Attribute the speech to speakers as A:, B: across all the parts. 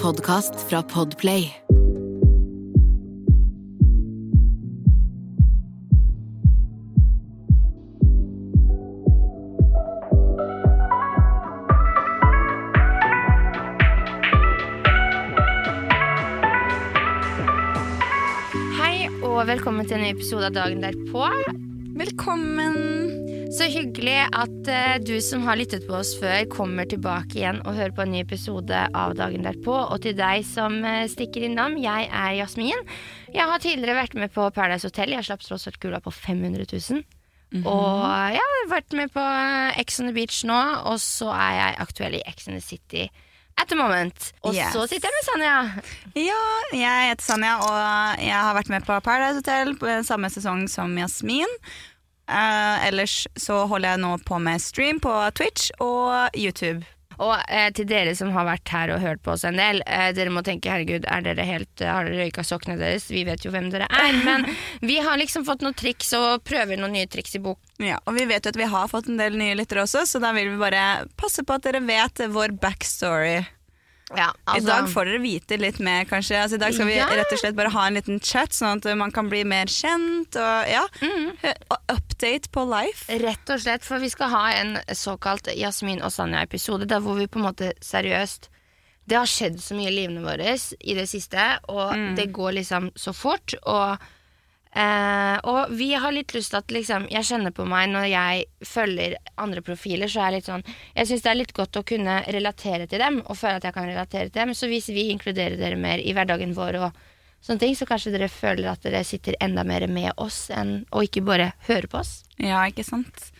A: podkast fra Podplay.
B: Hei og velkommen til en ny episode av Dagen derpå.
C: Velkommen.
B: Så hyggelig at eh, du som har lyttet på oss før, kommer tilbake igjen og hører på en ny episode av Dagen derpå. Og til deg som eh, stikker innom, jeg er Jasmin. Jeg har tidligere vært med på Paradise Hotel. Jeg slapp tross alt kula på 500 000. Og jeg har vært med på Ex on the Beach nå, og så er jeg aktuell i Ex on the City at the moment. Og
C: Yes.
B: så sitter jeg med Sanja.
C: Ja, jeg heter Sanja, og jeg har vært med på Paradise Hotel på samme sesong som Jasmin. Eh, ellers så holder jeg nå på med stream på Twitch og YouTube.
B: Og eh, til dere som har vært her og hørt på oss en del, eh, dere må tenke herregud, er dere helt, har dere røyka sokkene deres? Vi vet jo hvem dere er. Men vi har liksom fått noen triks og prøver noen nye triks i bok.
C: Ja, og vi vet jo at vi har fått en del nye lyttere også, så da vil vi bare passe på at dere vet vår backstory.
B: Ja,
C: I dag får dere vite litt mer, kanskje. Altså, I dag skal vi
B: Ja.
C: rett og slett bare ha en liten chat, sånn at man kan bli mer kjent. Og ja, mm. update på life.
B: Rett og slett, for vi skal ha en såkalt Jasmin og Sanja-episode, der hvor vi på en måte seriøst Det har skjedd så mye i livene våre i det siste, og det går liksom så fort. Og, eh, og vi har litt lyst til at liksom Jeg kjenner på meg når jeg følger andre profiler, så er jeg litt sånn Jeg syns det er litt godt å kunne relatere til dem, og føle at jeg kan relatere til dem. Så hvis vi inkluderer dere mer i hverdagen vår og sånne ting, så kanskje dere føler at dere sitter enda mer med oss, enn, og ikke bare hører på oss.
C: Ja, ikke sant?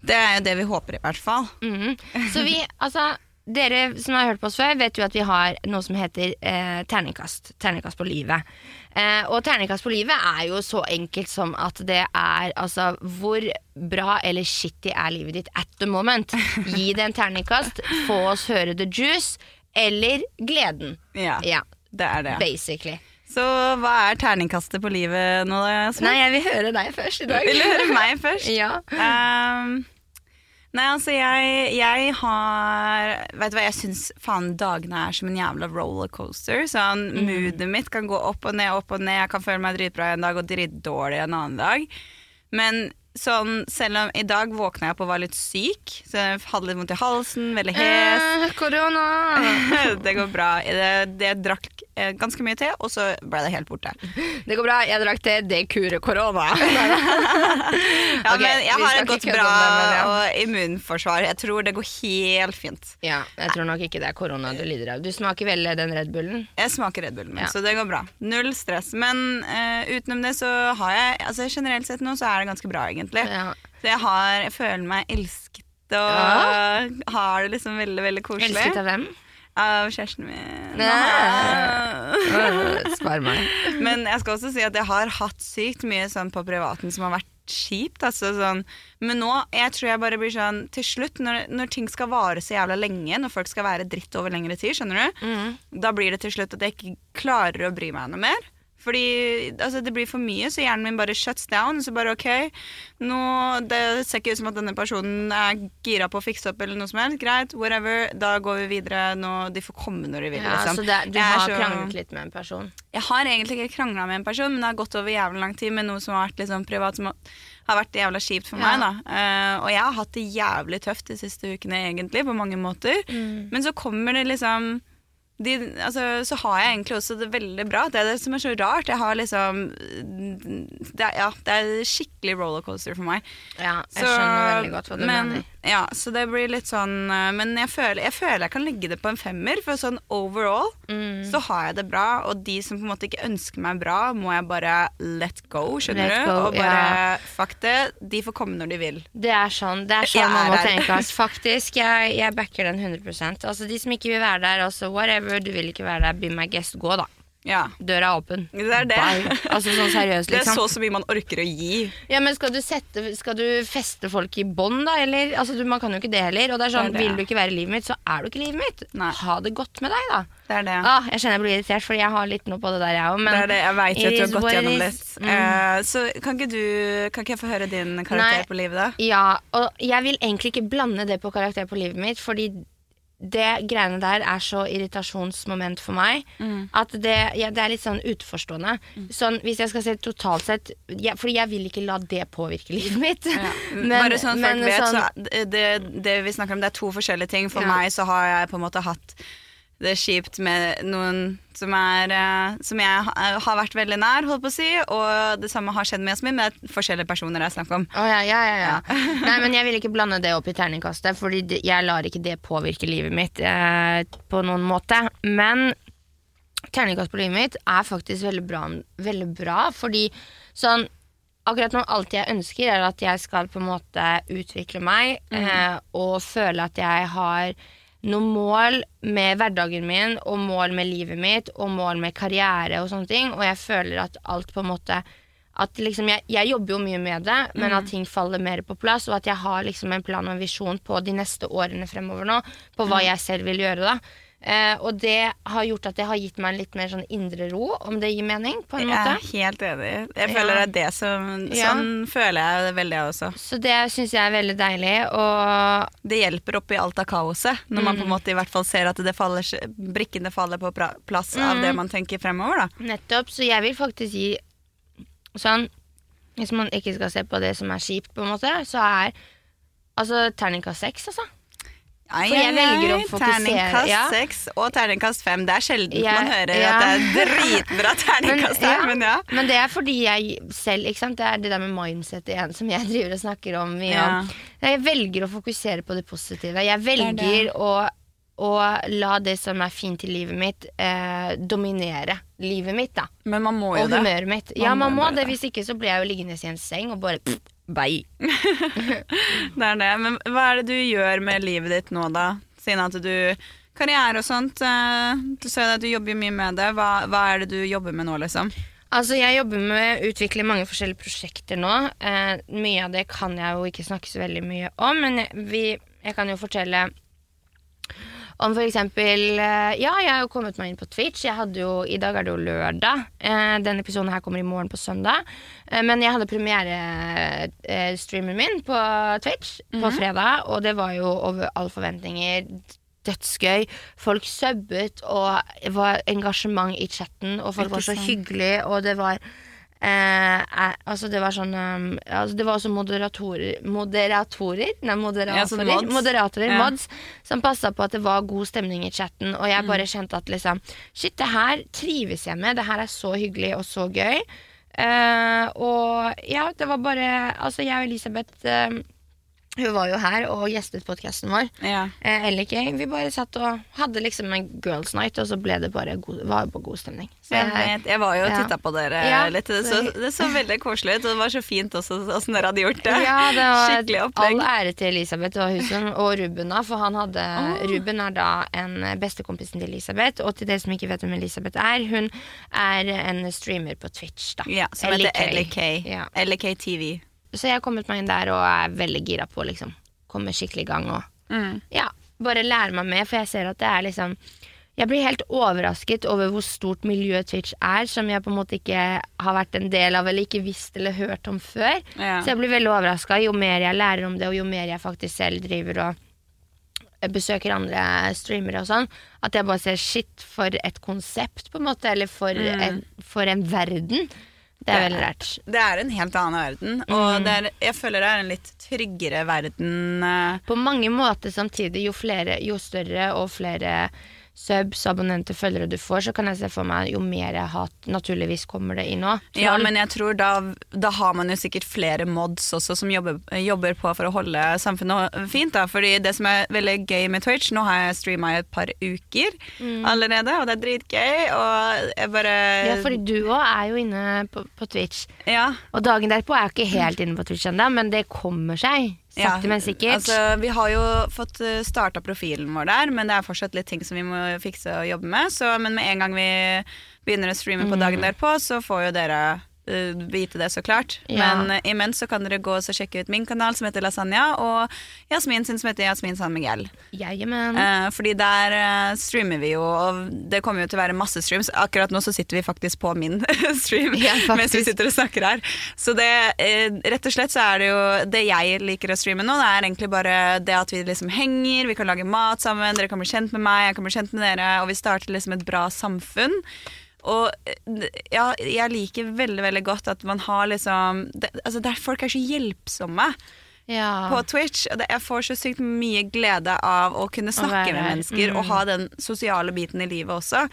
C: Det er jo det vi håper, i hvert fall.
B: Mm. Så vi, altså Dere som har hørt på oss før, vet jo at vi har noe som heter eh, terningkast. Terningkast på livet. Eh, og terningkast på livet er jo så enkelt som at det er altså Hvor bra eller shitty er livet ditt at the moment? Gi det en terningkast. Få oss høre the juice. Eller gleden.
C: Ja,
B: Ja,
C: det er det.
B: basically.
C: Så hva er terningkastet på livet nå, da?
B: Nei, jeg vil høre deg først i dag.
C: Vil du høre meg først?
B: Ja.
C: Ehm, nei, altså jeg, jeg har Vet du hva, jeg syns faen dagene er som en jævla rollercoaster. Sånn, Moodet mitt kan gå opp og ned, opp og ned. Jeg kan føle meg dritbra en dag og dritdårlig en annen dag. Men sånn, selv om i dag våkna jeg opp og var litt syk, så jeg hadde litt vondt i halsen, veldig hes.
B: Eh, Korona!
C: det går bra. Det, det drakk eh, ganske mye te, og så ble det helt borte.
B: Det går bra, jeg drakk det, det kurer korona.
C: Ja,
B: okay,
C: men jeg har et godt bra
B: det, ja.
C: og immunforsvar. Jeg tror det går helt fint.
B: Ja, jeg tror nok ikke det er korona du lider av. Du smaker vel den Red Bullen?
C: Jeg smaker Red Bullen,
B: Ja.
C: så det går bra. Null stress. Men uh, utenom det så har jeg altså Generelt sett nå så er det ganske bra, egentlig.
B: Ja.
C: Så jeg har Jeg føler meg elsket og har det liksom veldig, veldig koselig.
B: Elsket av hvem?
C: Av kjæresten min.
B: Spar meg.
C: Men jeg skal også si at jeg har hatt sykt mye sånn på privaten som har vært kjipt. Altså, sånn. Men nå jeg tror jeg bare blir sånn til slutt, når, når ting skal vare så jævla lenge, når folk skal være dritt over lengre tid, skjønner du,
B: Mm.
C: da blir det til slutt at jeg ikke klarer å bry meg noe mer. Fordi altså, det blir for mye, så hjernen min bare shuts down. Så bare ok, nå, det ser ikke ut som at denne personen er gira på å fikse opp eller noe som helst. Greit, whatever. Da går vi videre. Nå, de får komme når de vil.
B: Ja,
C: liksom.
B: så det, du har
C: så-
B: kranglet litt med en person?
C: jeg har egentlig ikke krangla med en person, men det har gått over jævlig lang tid med noe som har vært liksom privat, som har vært jævla kjipt for
B: Ja.
C: meg. da. uh, og jeg har hatt det jævlig tøft de siste ukene, egentlig, på mange måter.
B: Mm.
C: Men så kommer det liksom de, altså, så har jeg egentlig også det veldig bra. Det er det som er så rart. Jeg har liksom Det er, ja, det er skikkelig rollercoaster for meg.
B: Ja, jeg
C: Så-
B: skjønner veldig godt hva du
C: men,
B: mener.
C: Ja, så det blir litt sånn eh, Men jeg føler, jeg føler jeg kan legge det på en femmer, for sånn overall
B: Mm.
C: så har jeg det bra, og de som på en måte ikke ønsker meg bra, må jeg bare let go, skjønner
B: Let
C: du?
B: go,
C: og bare fuck det, de får komme når de vil.
B: Det er sånn, det er sånn
C: Jeg
B: man må
C: her.
B: tenke. Altså, Faktisk, jeg, jeg backer den 100 Altså De som ikke vil være der, altså whatever, du vil ikke være der, be my guest, gå da.
C: Ja,
B: Døra er åpen.
C: det er det.
B: Altså sånn seriøst,
C: Det er
B: liksom.
C: så så mye man orker å gi.
B: Ja, men skal du, sette, skal du feste folk i bånd, da? Eller? Altså, du, man kan jo ikke det heller. Og det er sånn,
C: Det er det.
B: Vil du ikke være i livet mitt, så er du ikke livet mitt.
C: Nei.
B: Ha det godt med deg, da.
C: Det er det.
B: Ah, jeg kjenner jeg blir irritert, fordi jeg har litt noe på det der, jeg òg. Men
C: det er det. Jeg veit at du har gått gjennom litt.
B: Mm.
C: Uh, så kan ikke du Kan ikke jeg få høre din karakter
B: Nei.
C: på livet, da?
B: Ja, og jeg vil egentlig ikke blande det på karakter på livet mitt, fordi det greiene der er så irritasjonsmoment for meg at det, ja, det er litt sånn utenforstående. Sånn, hvis jeg skal se totalt sett ja, Fordi jeg vil ikke la det påvirke livet mitt. Men-
C: Bare sånn folk vet,
B: sånn-
C: så det, det vi snakker om, det er to forskjellige ting. For
B: Ja.
C: meg så har jeg på en måte hatt det er kjipt med noen som er eh, Som jeg ha- har vært veldig nær, holdt på å si. Og det samme har skjedd med Jasmin, men det er forskjellige personer jeg snakker om.
B: Oh, ja, ja, ja, ja. Nei, men jeg vil ikke blande det opp i terningkastet, Fordi jeg lar ikke det påvirke livet mitt eh, på noen måte. Men terningkast på livet mitt er faktisk veldig bra, veldig bra fordi sånn Akkurat nå alt jeg ønsker, er at jeg skal på en måte utvikle meg eh, og føle at jeg har noen mål med hverdagen min og mål med livet mitt og mål med karriere og sånne ting. Og jeg føler at alt på en måte at liksom jeg, jeg jobber jo mye med det, men at ting faller mer på plass, og at jeg har liksom en plan og en visjon på de neste årene fremover nå, på hva jeg selv vil gjøre. da. Eh, og det har gjort at det har gitt meg en litt mer sånn indre ro, om det gir mening, på en
C: Jeg er helt enig. Jeg føler
B: Ja.
C: det er det som
B: Ja.
C: Sånn føler jeg det veldig, jeg også.
B: Så det syns jeg er veldig deilig, og
C: Det hjelper oppi alt av kaoset, når man på en måte i hvert fall ser at det faller, brikkene faller på plass plass av det man tenker fremover. da.
B: nettopp, så jeg vil faktisk gi sånn Hvis man ikke skal se på det som er kjipt, på en måte, så er altså terningkast seks, altså. For jeg velger å fokusere,
C: Terningkast
B: ja.
C: og terningkast fem. Det er sjelden
B: Jeg-
C: man hører
B: ja.
C: at det er dritbra terningkast her, men ja.
B: Men det er fordi jeg selv ikke sant? Det er det der med mindset igjen som jeg driver og snakker om mye
C: Ja.
B: om. Jeg velger å fokusere på det positive. Jeg
C: det.
B: velger å, å la det som er fint i livet mitt, eh, dominere livet mitt. da
C: Men man må jo
B: Og
C: det.
B: humøret mitt. Ja,
C: Man
B: man
C: må
B: må det.
C: det.
B: Hvis ikke så blir jeg jo liggende i en seng og bare pff, bye.
C: Det er det. Men hva er det du gjør med livet ditt nå, da? Siden at du Karriere og sånt. eh, Du sa at du jobber mye med det. Hva, hva er det du jobber med nå, liksom?
B: Altså, Jeg jobber med å utvikle mange forskjellige prosjekter nå. Eh, mye av det kan jeg jo ikke snakke så veldig mye om, men vi, jeg kan jo fortelle om for eksempel eh, Ja, jeg har jo kommet meg inn på Twitch. Jeg hadde jo, I dag er det jo lørdag. Eh, denne episoden her kommer i morgen på søndag. Eh, men jeg hadde premierestreamen min på Twitch på fredag, og det var jo over all forventninger. Dødsgøy. Folk subbet, og det var engasjement i chatten, og folk var så hyggelige, og det var Eh, altså det var sånn um, altså Det var også moderatorer Moderatorer? Nei, moderatorer.
C: Ja, sånn mods.
B: Moderatorer,
C: Ja.
B: mods, som passa på at det var god stemning i chatten. Og
C: Mm.
B: jeg bare kjente at liksom Shit, det her trives jeg med. Det her er så hyggelig og så gøy. Eh, og ja, det var bare Altså, jeg og Elisabeth eh, Hun var jo her og gjestet podkasten vår.
C: Ja.
B: Eh, eller ikke. Vi bare satt og hadde liksom en girls night, og så ble det bare god, var på god stemning. Så
C: Jeg, vet, jeg var jo og
B: ja.
C: titta på dere
B: Ja,
C: litt. Det så, det så veldig koselig ut, og det var så fint også åssen dere hadde gjort det.
B: Ja, det var
C: Skikkelig opplegg.
B: all ære til Elisabeth og Husen og Ruben, da, for han hadde Ruben er da en bestekompisen til Elisabeth, og til dere som ikke vet hvem Elisabeth er, hun er en streamer på Twitch, da.
C: Ja, som heter LK. LK TV.
B: Så jeg har kommet meg inn der og er veldig gira på å liksom komme skikkelig i gang og
C: Mm.
B: ja, bare lære meg med, for jeg ser at det er liksom jeg blir helt overrasket over hvor stort miljø Twitch er, som jeg på en måte ikke har vært en del av eller ikke visst eller hørt om før.
C: Ja.
B: Så jeg blir veldig overraska jo mer jeg lærer om det, og jo mer jeg faktisk selv driver og besøker andre streamere og sånn, at jeg bare ser shit, for et konsept, på en måte, eller for, en, for en verden. Det er veldig rart.
C: Det er en helt annen verden,
B: Mm.
C: og det er, jeg føler det er en litt tryggere verden. eh,
B: På mange måter samtidig, jo, flere, jo større og flere subs, abonnenter, følgere du får, så kan jeg se for meg jo mer hat naturligvis kommer det inn òg.
C: Ja, men jeg tror da, da har man jo sikkert flere mods også som jobber, jobber på for å holde samfunnet fint. da Fordi det som er veldig gøy med Twitch Nå har jeg streama i et par uker allerede, og det er dritgøy. Og jeg bare
B: Mm. Ja, fordi du òg er jo inne på, på Twitch.
C: Ja,
B: Og dagen derpå er jeg ikke helt inne på Twitch ennå, men det kommer seg. Sakte,
C: ja,
B: men sikkert.
C: Altså, vi har jo fått starta profilen vår der, men det er fortsatt litt ting som vi må fikse og jobbe med. Så, men med en gang vi begynner å streame på
B: Mm.
C: dagen derpå, så får jo dere eh, vite det, så klart.
B: Ja.
C: Men eh, imens så kan dere gå og sjekke ut min kanal som heter Lasagna, og Jasmin sin som heter Jasmin San Miguel.
B: Jajamän.
C: Eh, fordi der eh, streamer vi jo, og det kommer jo til å være masse streams. Akkurat nå så sitter vi faktisk på min stream
B: Ja,
C: mens vi sitter og snakker her. Så det, eh, rett og slett så er det jo det jeg liker å streame nå, det er egentlig bare det at vi liksom henger, vi kan lage mat sammen, dere kan bli kjent med meg, jeg kan bli kjent med dere, og vi starter liksom et bra samfunn. Og eh, ja, jeg liker veldig veldig godt at man har liksom det, altså der Folk er så hjelpsomme
B: ja.
C: på Twitch. Og jeg får så sykt mye glede av å kunne snakke
B: være
C: med
B: mennesker
C: mennesker og ha den sosiale biten i livet også.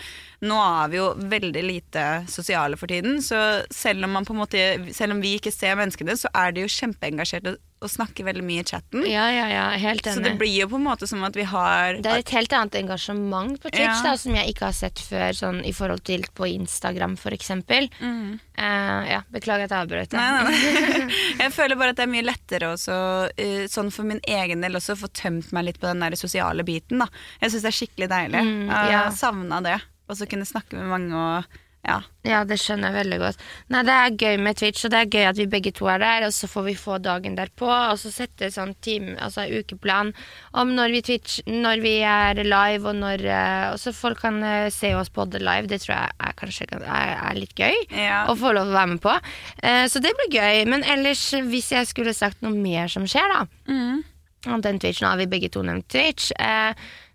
C: Nå er vi jo veldig lite sosiale for tiden, så selv om, man på en måte, selv om vi ikke ser menneskene, så er de jo kjempeengasjerte og, snakker veldig mye i chatten.
B: ja, ja, ja, helt
C: Så det blir jo på en måte som at vi har
B: Det er et helt annet engasjement på Twitch
C: Ja.
B: da, som jeg ikke har sett før, sånn i forhold til på Instagram for eksempel. Uh, ja, beklager at jeg avbrøt.
C: Mm. Nei, nei, nei. Jeg føler bare at det er mye lettere også, uh, sånn for min egen del også, å få tømt meg litt på den der sosiale biten. Da. Jeg syns det er skikkelig deilig.
B: Mm,
C: Jeg har savna det. Og så kunne snakke med mange og ja.
B: Ja, det skjønner jeg veldig godt. Nei, Det er gøy med Twitch, og det er gøy at vi begge to er der, og så får vi få dagen derpå, og så sette sånn time, altså ukeplan om når vi Twitch, når vi er live, og når eh, Og så folk kan eh, se oss podde live. Det tror jeg er kanskje er, er litt gøy
C: Ja.
B: å få lov å være med på. Eh, så det blir gøy. Men ellers, hvis jeg skulle sagt noe mer som skjer, da
C: Mm.
B: om den Twitchen har vi begge to nevnt Twitch,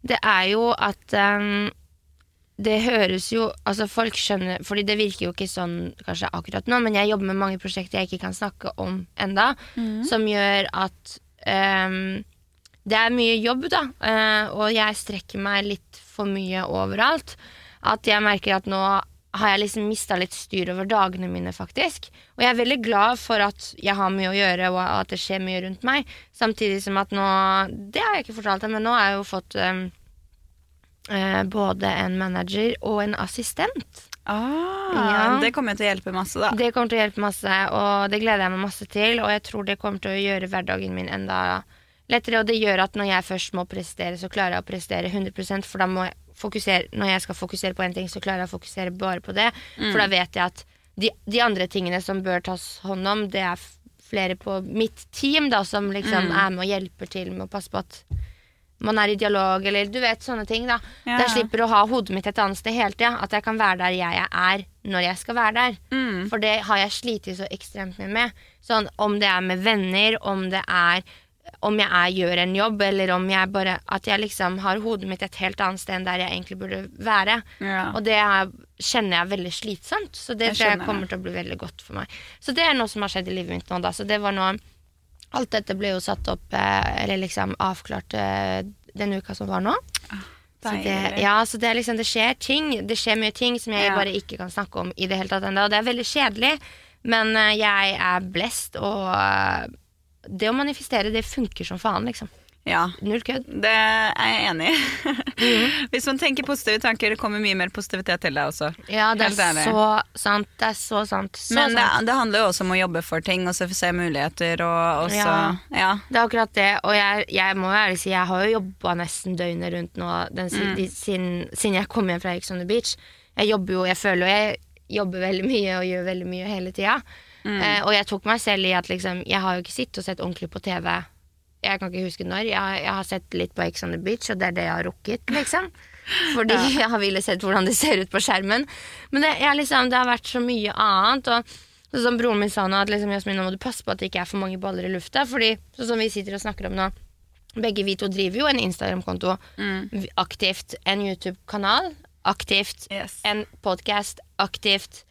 B: det er jo at eh, det høres jo Altså folk skjønner Fordi det virker jo ikke sånn kanskje akkurat nå, men jeg jobber med mange prosjekter jeg ikke kan snakke om enda, som gjør at um, det er mye jobb, da, Uh, og jeg strekker meg litt for mye overalt. At jeg merker at nå har jeg liksom mista litt styr over dagene mine, faktisk. Og jeg er veldig glad for at jeg har mye å gjøre, og at det skjer mye rundt meg. Samtidig som at nå Det har jeg ikke fortalt deg, men nå har jeg jo fått ehm, eh, både en manager og en assistent.
C: Ah,
B: Ja.
C: Det kommer til å hjelpe masse, da.
B: Det kommer til å hjelpe masse, og det gleder jeg meg masse til. Og jeg tror det kommer til å gjøre hverdagen min enda lettere. Og det gjør at når jeg først må prestere, så klarer jeg å prestere 100% for da må jeg fokusere Når jeg skal fokusere på en ting, så klarer jeg å fokusere bare på det. For da vet jeg at de, de andre tingene som bør tas hånd om, det er flere på mitt team da som liksom er med og hjelper til med å passe på at man er i dialog, eller du vet, sånne ting. da
C: Ja.
B: Der slipper å ha hodet mitt et annet sted hele tida. At jeg kan være der jeg er, når jeg skal være der.
C: Mm.
B: For det har jeg slitt så ekstremt mye med. Sånn om det er med venner, om det er om jeg er, gjør en jobb, eller om jeg bare At jeg liksom har hodet mitt et helt annet sted enn der jeg egentlig burde være.
C: Ja.
B: Og det er, kjenner jeg er veldig slitsomt, så det
C: Jeg
B: tror jeg kommer til å bli veldig godt for meg. Så det er noe som har skjedd i livet mitt nå, da. Så det var noe Alt dette ble jo satt opp, eh, eller liksom avklart eh, den uka som var nå. Så det, ja, så det liksom Det skjer ting. Det skjer mye ting som jeg
C: Ja.
B: bare ikke kan snakke om i det hele tatt ennå. Og det er veldig kjedelig, men eh, jeg er blest, og det å manifestere, det funker som faen, liksom.
C: Ja,
B: Null kødd.
C: det er jeg enig i.
B: Mhm.
C: Hvis man tenker positive tanker, det kommer mye mer positivitet til deg også.
B: Ja, det er så sant. Det er så sant. Så
C: Men det,
B: sant.
C: det handler jo også om å jobbe for ting og se muligheter og også
B: Ja.
C: ja.
B: Det er akkurat det, og jeg, jeg må jo ærlig si jeg har jo jobba nesten døgnet rundt nå den,
C: Mm.
B: de, siden, siden jeg kom hjem fra Ex on the Beach. Jeg jobber jo, jeg føler jo jeg jobber veldig mye og gjør veldig mye hele tida.
C: Mm.
B: Eh, og jeg tok meg selv i at liksom, jeg har jo ikke sittet og sett ordentlig på TV. Jeg kan ikke huske når. Jeg, jeg har sett litt på Ex on the Beach, og det er det jeg har rukket, liksom. Fordi jeg har ville sett hvordan det ser ut på skjermen. Men det, liksom, det har vært så mye annet. Og sånn som broren min sa nå, at liksom, Jasmin, nå må du passe på at det ikke er for mange baller i lufta. Fordi sånn som vi sitter og snakker om nå, begge vi to driver jo en Instagram-konto
C: Mm.
B: aktivt. En YouTube-kanal aktivt.
C: Yes.
B: En podkast aktivt.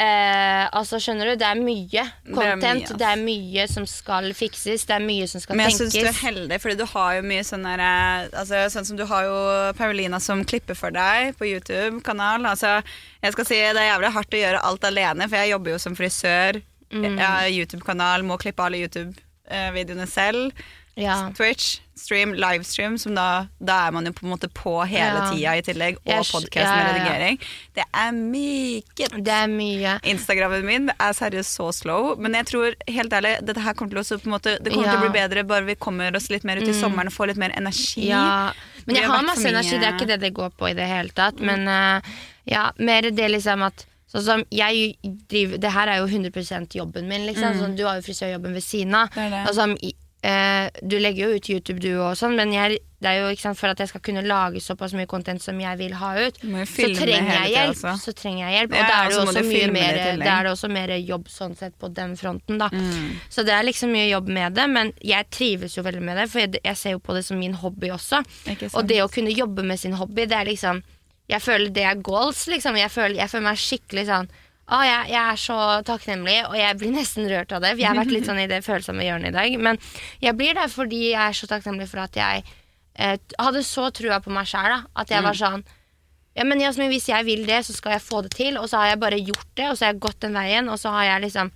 B: Eh, altså, skjønner du, det er mye
C: er
B: content.
C: mye.
B: Det er mye som skal fikses. Det er mye som skal tenkes.
C: Men jeg syns du er heldig, fordi du har jo mye sånn der eh, altså, Sånn som du har jo Paulina som klipper for deg på YouTube-kanal. Altså, jeg skal si det er jævlig hardt å gjøre alt alene, for jeg jobber jo som frisør.
B: Mm.
C: Jeg har YouTube-kanal, må klippe alle YouTube-videoene selv.
B: Ja.
C: Twitch, stream, livestream, som da, da er man jo på en måte på hele
B: Ja.
C: tida i tillegg, og podkast
B: ja,
C: med redigering. Det er myket.
B: Det er mye.
C: Instagrammen min er seriøst så slow, men jeg tror helt ærlig dette her kommer til å måte, Det kommer til å
B: Mm.
C: bli bedre bare vi kommer oss litt mer ut i sommeren og får litt mer energi.
B: Men jeg
C: har
B: har masse energi, det er ikke det det går på i det hele tatt. Men uh, ja, mer det liksom at Sånn som jeg driver Det her er jo 100% jobben min, liksom. Sånn, du har jo frisørjobben ved siden av.
C: Mm. Det det.
B: Eh, du legger jo ut YouTube, du og sånn, men jeg, det er jo ikke sant, for at jeg skal kunne lage såpass mye content som jeg vil ha ut, så trenger jeg
C: tiden
B: hjelp.
C: også.
B: Så trenger jeg hjelp.
C: Ja,
B: Og da er det også mye
C: det
B: er det også mer jobb sånn sett på den fronten, da.
C: Mm.
B: Så det er liksom mye jobb med det, men jeg trives jo veldig med det, for jeg, jeg ser jo på det som min hobby også. Og det å kunne jobbe med sin hobby, det er liksom Jeg føler det er goals, liksom. Jeg føler, jeg føler meg skikkelig sånn å, jeg, jeg er så takknemlig, og jeg blir nesten rørt av det. For jeg har vært litt sånn i det følsomme hjørnet i dag. Men jeg blir det fordi jeg er så takknemlig for at jeg eh, hadde så trua på meg sjæl. At jeg var sånn ja, men Jasmin, Hvis jeg vil det, så skal jeg få det til. Og så har jeg bare gjort det, og så har jeg gått den veien, og så har jeg liksom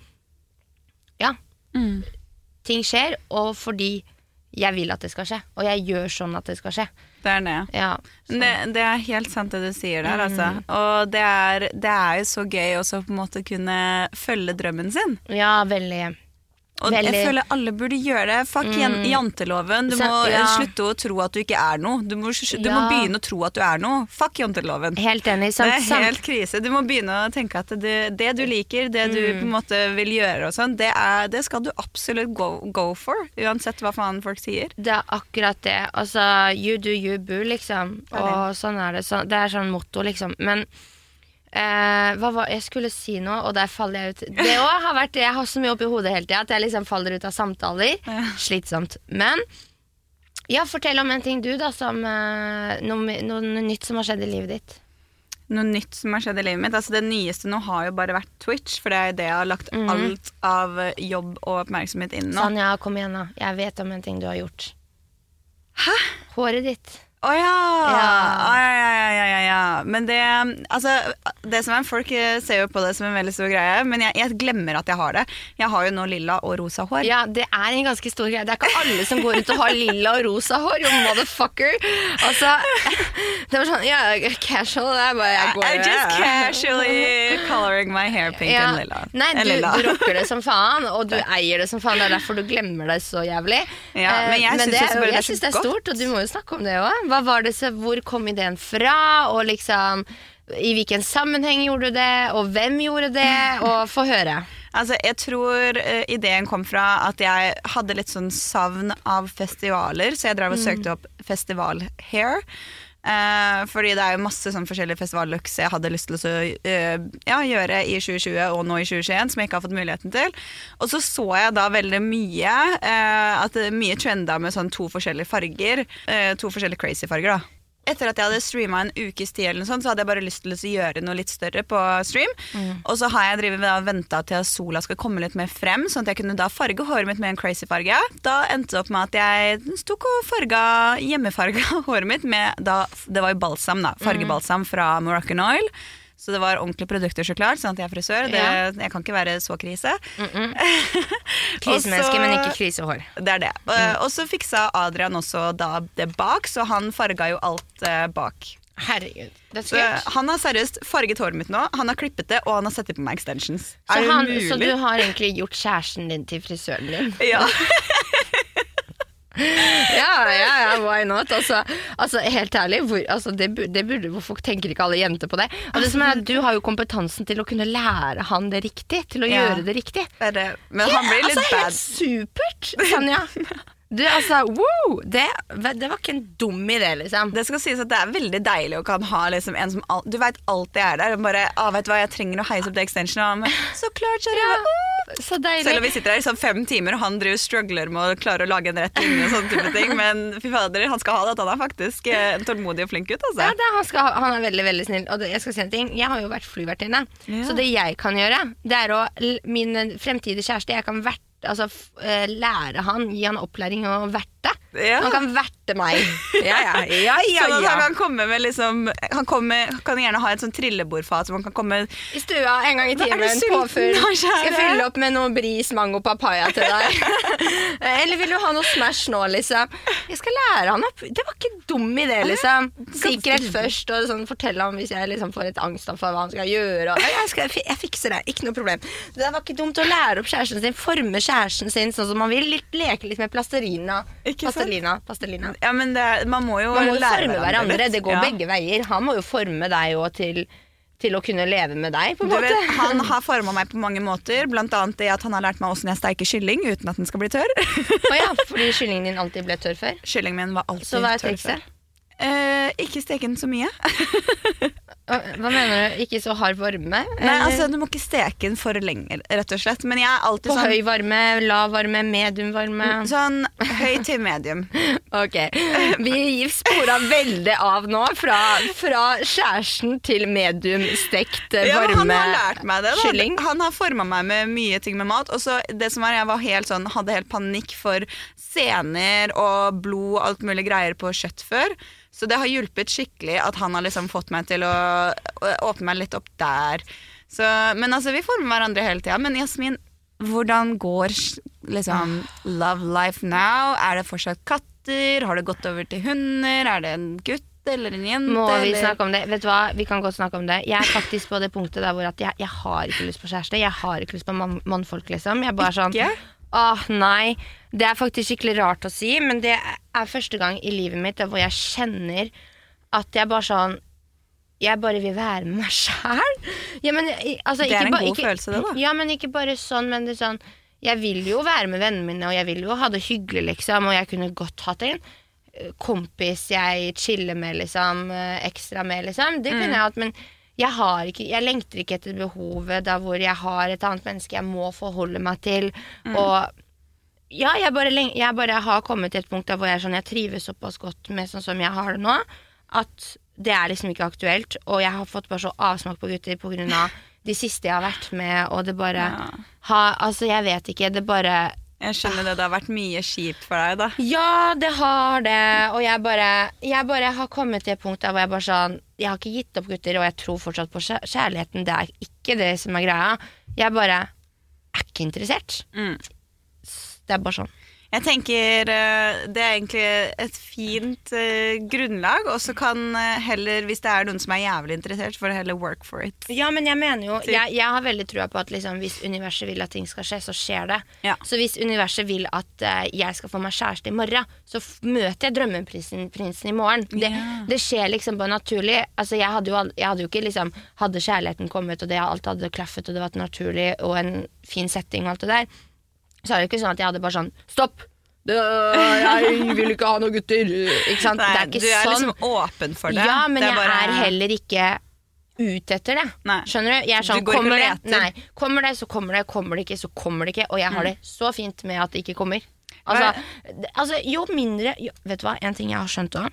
B: Ja.
C: Mm.
B: Ting skjer, og fordi jeg vil at det skal skje. Og jeg gjør sånn at det skal skje.
C: Det er det.
B: Ja,
C: Det, det er helt sant det du sier der,
B: Mm.
C: altså. Og det er, det er jo så gøy også på en måte kunne følge drømmen sin.
B: ja veldig.
C: Og
B: Veldig.
C: jeg føler alle burde gjøre det. Fuck mm. janteloven. Du
B: Så-
C: må
B: ja.
C: slutte å tro at du ikke er noe. Du må, du må begynne å tro at du er noe. Fuck janteloven.
B: Helt enig.
C: Sant,
B: Det
C: er
B: sant.
C: helt krise. Du må begynne å tenke at det, det du liker, det du
B: Mm.
C: på en måte vil gjøre og sånn, det, det skal du absolutt go, go for. Uansett hva faen folk sier.
B: det er akkurat det. Altså, you do you boo, liksom. Og sånn er det. Så, det er sånn motto, liksom. Men eh, hva var Jeg skulle si noe, og der faller jeg ut. Det òg har vært Jeg har så mye oppi hodet hele tida at jeg liksom faller ut av samtaler.
C: Ja.
B: Slitsomt. Men ja, fortell om en ting du, da, som eh, noe, noe nytt som har skjedd i livet ditt.
C: Noe nytt som har skjedd i livet mitt. Altså Det nyeste nå har jo bare vært Twitch, for det er det jeg har lagt
B: mm.
C: alt av jobb og oppmerksomhet inn nå.
B: Sanja, kom igjen, da. Jeg vet om en ting du har gjort.
C: Hæ?
B: Håret ditt.
C: Å ja.
B: Ja.
C: Ja. Ja, ja, ja, ja. Men det Altså, det som er, folk eh, ser jo på det som en veldig stor greie, men jeg, jeg glemmer at jeg har det. Jeg har jo nå lilla og rosa hår.
B: Ja, det er en ganske stor greie. Det er ikke alle som går rundt og har lilla og rosa hår. You motherfucker. Altså, det var sånn Ja, casual. Det er bare jeg går
C: I just casually coloring my hair pink and lilla.
B: Nei,
C: Eh,
B: du,
C: lilla.
B: du rocker det som faen, og du eier det som faen. Det er derfor du glemmer det så jævlig.
C: Ja,
B: Eh,
C: men jeg synes
B: det,
C: det
B: jeg syns det er stort, og du må jo snakke om det òg. Hva var det så, Hvor kom ideen fra, og liksom i hvilken sammenheng gjorde du det, og hvem gjorde det? Og få høre.
C: Altså, jeg tror uh, ideen kom fra at jeg hadde litt sånn savn av festivaler, så jeg drev og
B: Mm.
C: søkte opp festival-hair. Eh, fordi det er jo masse sånn forskjellige festivallooks jeg hadde lyst til å uh, ja, gjøre i 2020 og nå i 2021, som jeg ikke har fått muligheten til. Og så så jeg da veldig mye, uh, at det er mye trenda med sånn to forskjellige farger. to forskjellige crazy farger, da. Etter at jeg hadde streama en ukes tid, eller noe sånt, så hadde jeg bare lyst til å gjøre noe litt større på stream. Og så har jeg venta til at sola skal komme litt mer frem, sånn at jeg kunne da farge håret mitt med en crazy farge. Da endte det opp med at jeg tok og farga hjemmefarga håret mitt med da, Det var jo balsam, da. Fargebalsam fra Moroccan Oil. Så det var ordentlige produkter, så klart. Sånn at jeg er frisør. Det,
B: Ja.
C: Jeg kan ikke være så krise.
B: Mm
C: -mm. Krisemenneske,
B: men ikke krisehår.
C: Det er det. Mm. Og så fiksa Adrian også da det bak, så han farga jo alt eh, bak.
B: Herregud. Det
C: Så
B: er
C: han har seriøst farget håret mitt nå, han har klippet det, og han har satt på meg extensions.
B: Så,
C: det
B: han, så du har egentlig gjort kjæresten din til frisøren din?
C: Ja.
B: Ja, ja, ja, why not? Altså, altså helt ærlig, hvor, altså, det, det burde, hvorfor tenker ikke alle jenter på det? Og det som er Du har jo kompetansen til å kunne lære han det riktig, til å
C: Ja.
B: gjøre det riktig.
C: Det det. Men han blir litt
B: altså,
C: bad.
B: Helt supert, Sanja. Du, altså, wow! Det, det var ikke en dum idé, liksom.
C: Det skal sies at det er veldig deilig å kan ha liksom en som al Du veit alltid er der. Og bare ah, 'Vet du hva, jeg trenger å heise opp det extensionet.' Og han Så klart, kjære.
B: Ja, så deilig.
C: Selv om vi sitter her i sånn fem timer, og han driver struggler med å klare å lage en rett linje. og sånne type ting Men fy fader, han skal ha det at han er faktisk eh, en tålmodig og flink gutt.
B: Ja,
C: Altså.
B: det, er- han, ha- han er veldig veldig snill. Og det, jeg skal si en ting Jeg har jo vært flyvertinne.
C: Ja.
B: Så det jeg kan gjøre, det er å Min fremtidige kjæreste Jeg kan vært, altså, eh, lære han, gi han opplæring og verte.
C: Ja.
B: Han kan verte meg. Ja, ja, ja, ja,
C: Sånn at han kan komme med liksom Han kommer, kan gjerne ha et sånn trillebordfat som han kan komme
B: I stua en gang i timen. Påfyll. Skal jeg fylle opp med noe bris, mango, papaya til deg? Eller vil du ha noe Smash nå, liksom? Jeg skal lære han opp. Det var ikke dum idé, liksom. Sikkerhet først, og sånn, fortelle ham hvis jeg liksom får et angstanfall hva han skal gjøre. Og, jeg, skal, jeg fikser det, ikke noe problem. Det var ikke dumt å lære opp kjæresten sin, forme kjæresten sin sånn som man vil. Leke litt med plastelina.
C: Ikke?
B: Pastelina. pastelina.
C: Ja, men det, man må jo
B: Man må jo
C: lære
B: forme hverandre.
C: hverandre.
B: Det går
C: Ja.
B: begge veier. Han må jo forme deg òg til, til å kunne leve med deg, på en
C: Du
B: måte.
C: vet, han har forma meg på mange måter, blant annet det at han har lært meg åssen jeg steiker kylling uten at den skal bli tørr.
B: oh ja, fordi kyllingen din alltid ble tørr før.
C: Kyllingen min var alltid
B: Så hva er
C: tørr
B: trikset?
C: Eh, ikke steke den så mye.
B: Hva mener du? Ikke så hard varme?
C: Nei, altså Du må ikke steke den for lenge, rett og slett. Men jeg er alltid
B: På
C: sånn
B: høy varme, lav varme, medium varme?
C: Sånn høy til medium.
B: Ok, Vi spora veldig av nå, fra, fra kjæresten til medium stekt eh,
C: Ja, han har lært meg det. Da. Han har forma meg med mye ting med mat. Og så det som var, Jeg var helt sånn, hadde helt panikk for sener og blod og alt mulig greier på kjøtt før. Så det har hjulpet skikkelig at han har liksom fått meg til å, åpne meg litt opp der. Så, men altså, vi former hverandre hele tida. Men Jasmin, hvordan går liksom love life now? Er det fortsatt katter? Har det gått over til hunder? Er det en gutt eller en jente?
B: Må vi snakke om det? Vet du hva, vi kan godt snakke om det. Jeg er faktisk på det punktet der hvor at jeg, jeg har ikke lyst på kjæreste. Jeg har ikke lyst på mann, mannfolk, liksom. Jeg bare sånn
C: Ikke?
B: Åh, nei. Det er faktisk skikkelig rart å si, men det er første gang i livet mitt hvor jeg kjenner at jeg bare sånn Jeg bare vil være med meg sjæl. Ja, altså,
C: Det er en god
B: ikke-
C: følelse, det, da.
B: Ja, men ikke bare sånn, men det er sånn Jeg vil jo være med vennene mine, og jeg vil jo ha det hyggelig, liksom, og jeg kunne godt hatt en eh, kompis jeg chiller med, liksom, eh, ekstra med, liksom. Det kunne
C: Mm.
B: jeg hatt, men jeg, har ikke, jeg lengter ikke etter behovet der hvor jeg har et annet menneske jeg må forholde meg til.
C: Mm.
B: Og ja, jeg bare, jeg bare har kommet til et punkt der hvor jeg, sånn, jeg trives såpass godt med sånn som jeg har det nå, at det er liksom ikke aktuelt. Og jeg har fått bare så avsmak på gutter på grunn av de siste jeg har vært med, og det bare
C: Ja.
B: ha, Altså, jeg vet ikke. Det bare
C: Jeg skjønner det. Det har vært mye kjipt for deg, da.
B: Ja, det har det. Og jeg bare, jeg bare har kommet til et punkt der hvor jeg bare sånn Jeg har ikke gitt opp gutter, og jeg tror fortsatt på kjærligheten. Det er ikke det som er greia. Jeg bare er ikke interessert.
C: Mm.
B: Det er bare sånn.
C: Jeg tenker eh, det er egentlig et fint eh, grunnlag, og så kan eh, heller, hvis det er noen som er jævlig interessert, får heller work for it.
B: Ja, men jeg mener jo Jeg, jeg har veldig trua på at liksom, hvis universet vil at ting skal skje, så skjer det.
C: Ja.
B: Så hvis universet vil at jeg skal få meg kjæreste i morgen, så møter jeg drømmeprinsen i morgen. Det,
C: Ja.
B: det skjer liksom bare naturlig. Altså, jeg, hadde jo, jeg hadde jo ikke liksom Hadde kjærligheten kommet, og det alt hadde klaffet, og det var naturlig, og en fin setting og alt det der, så er det ikke sånn at jeg hadde bare sånn Stopp! Det, jeg vil ikke ha noen gutter! Ikke sant? det er ikke
C: du er
B: sånn.
C: liksom åpen for det.
B: Ja, men
C: det
B: jeg
C: bare-
B: er heller ikke ute etter det.
C: Nei.
B: Skjønner du? Jeg er sånn,
C: Du går
B: kommer
C: ikke
B: det, nei, kommer det, så kommer det. Kommer det ikke, så kommer det ikke. Og jeg har
C: Mm.
B: det så fint med at det ikke kommer. Altså, altså jo mindre jo, Vet du hva, en ting jeg har skjønt òg.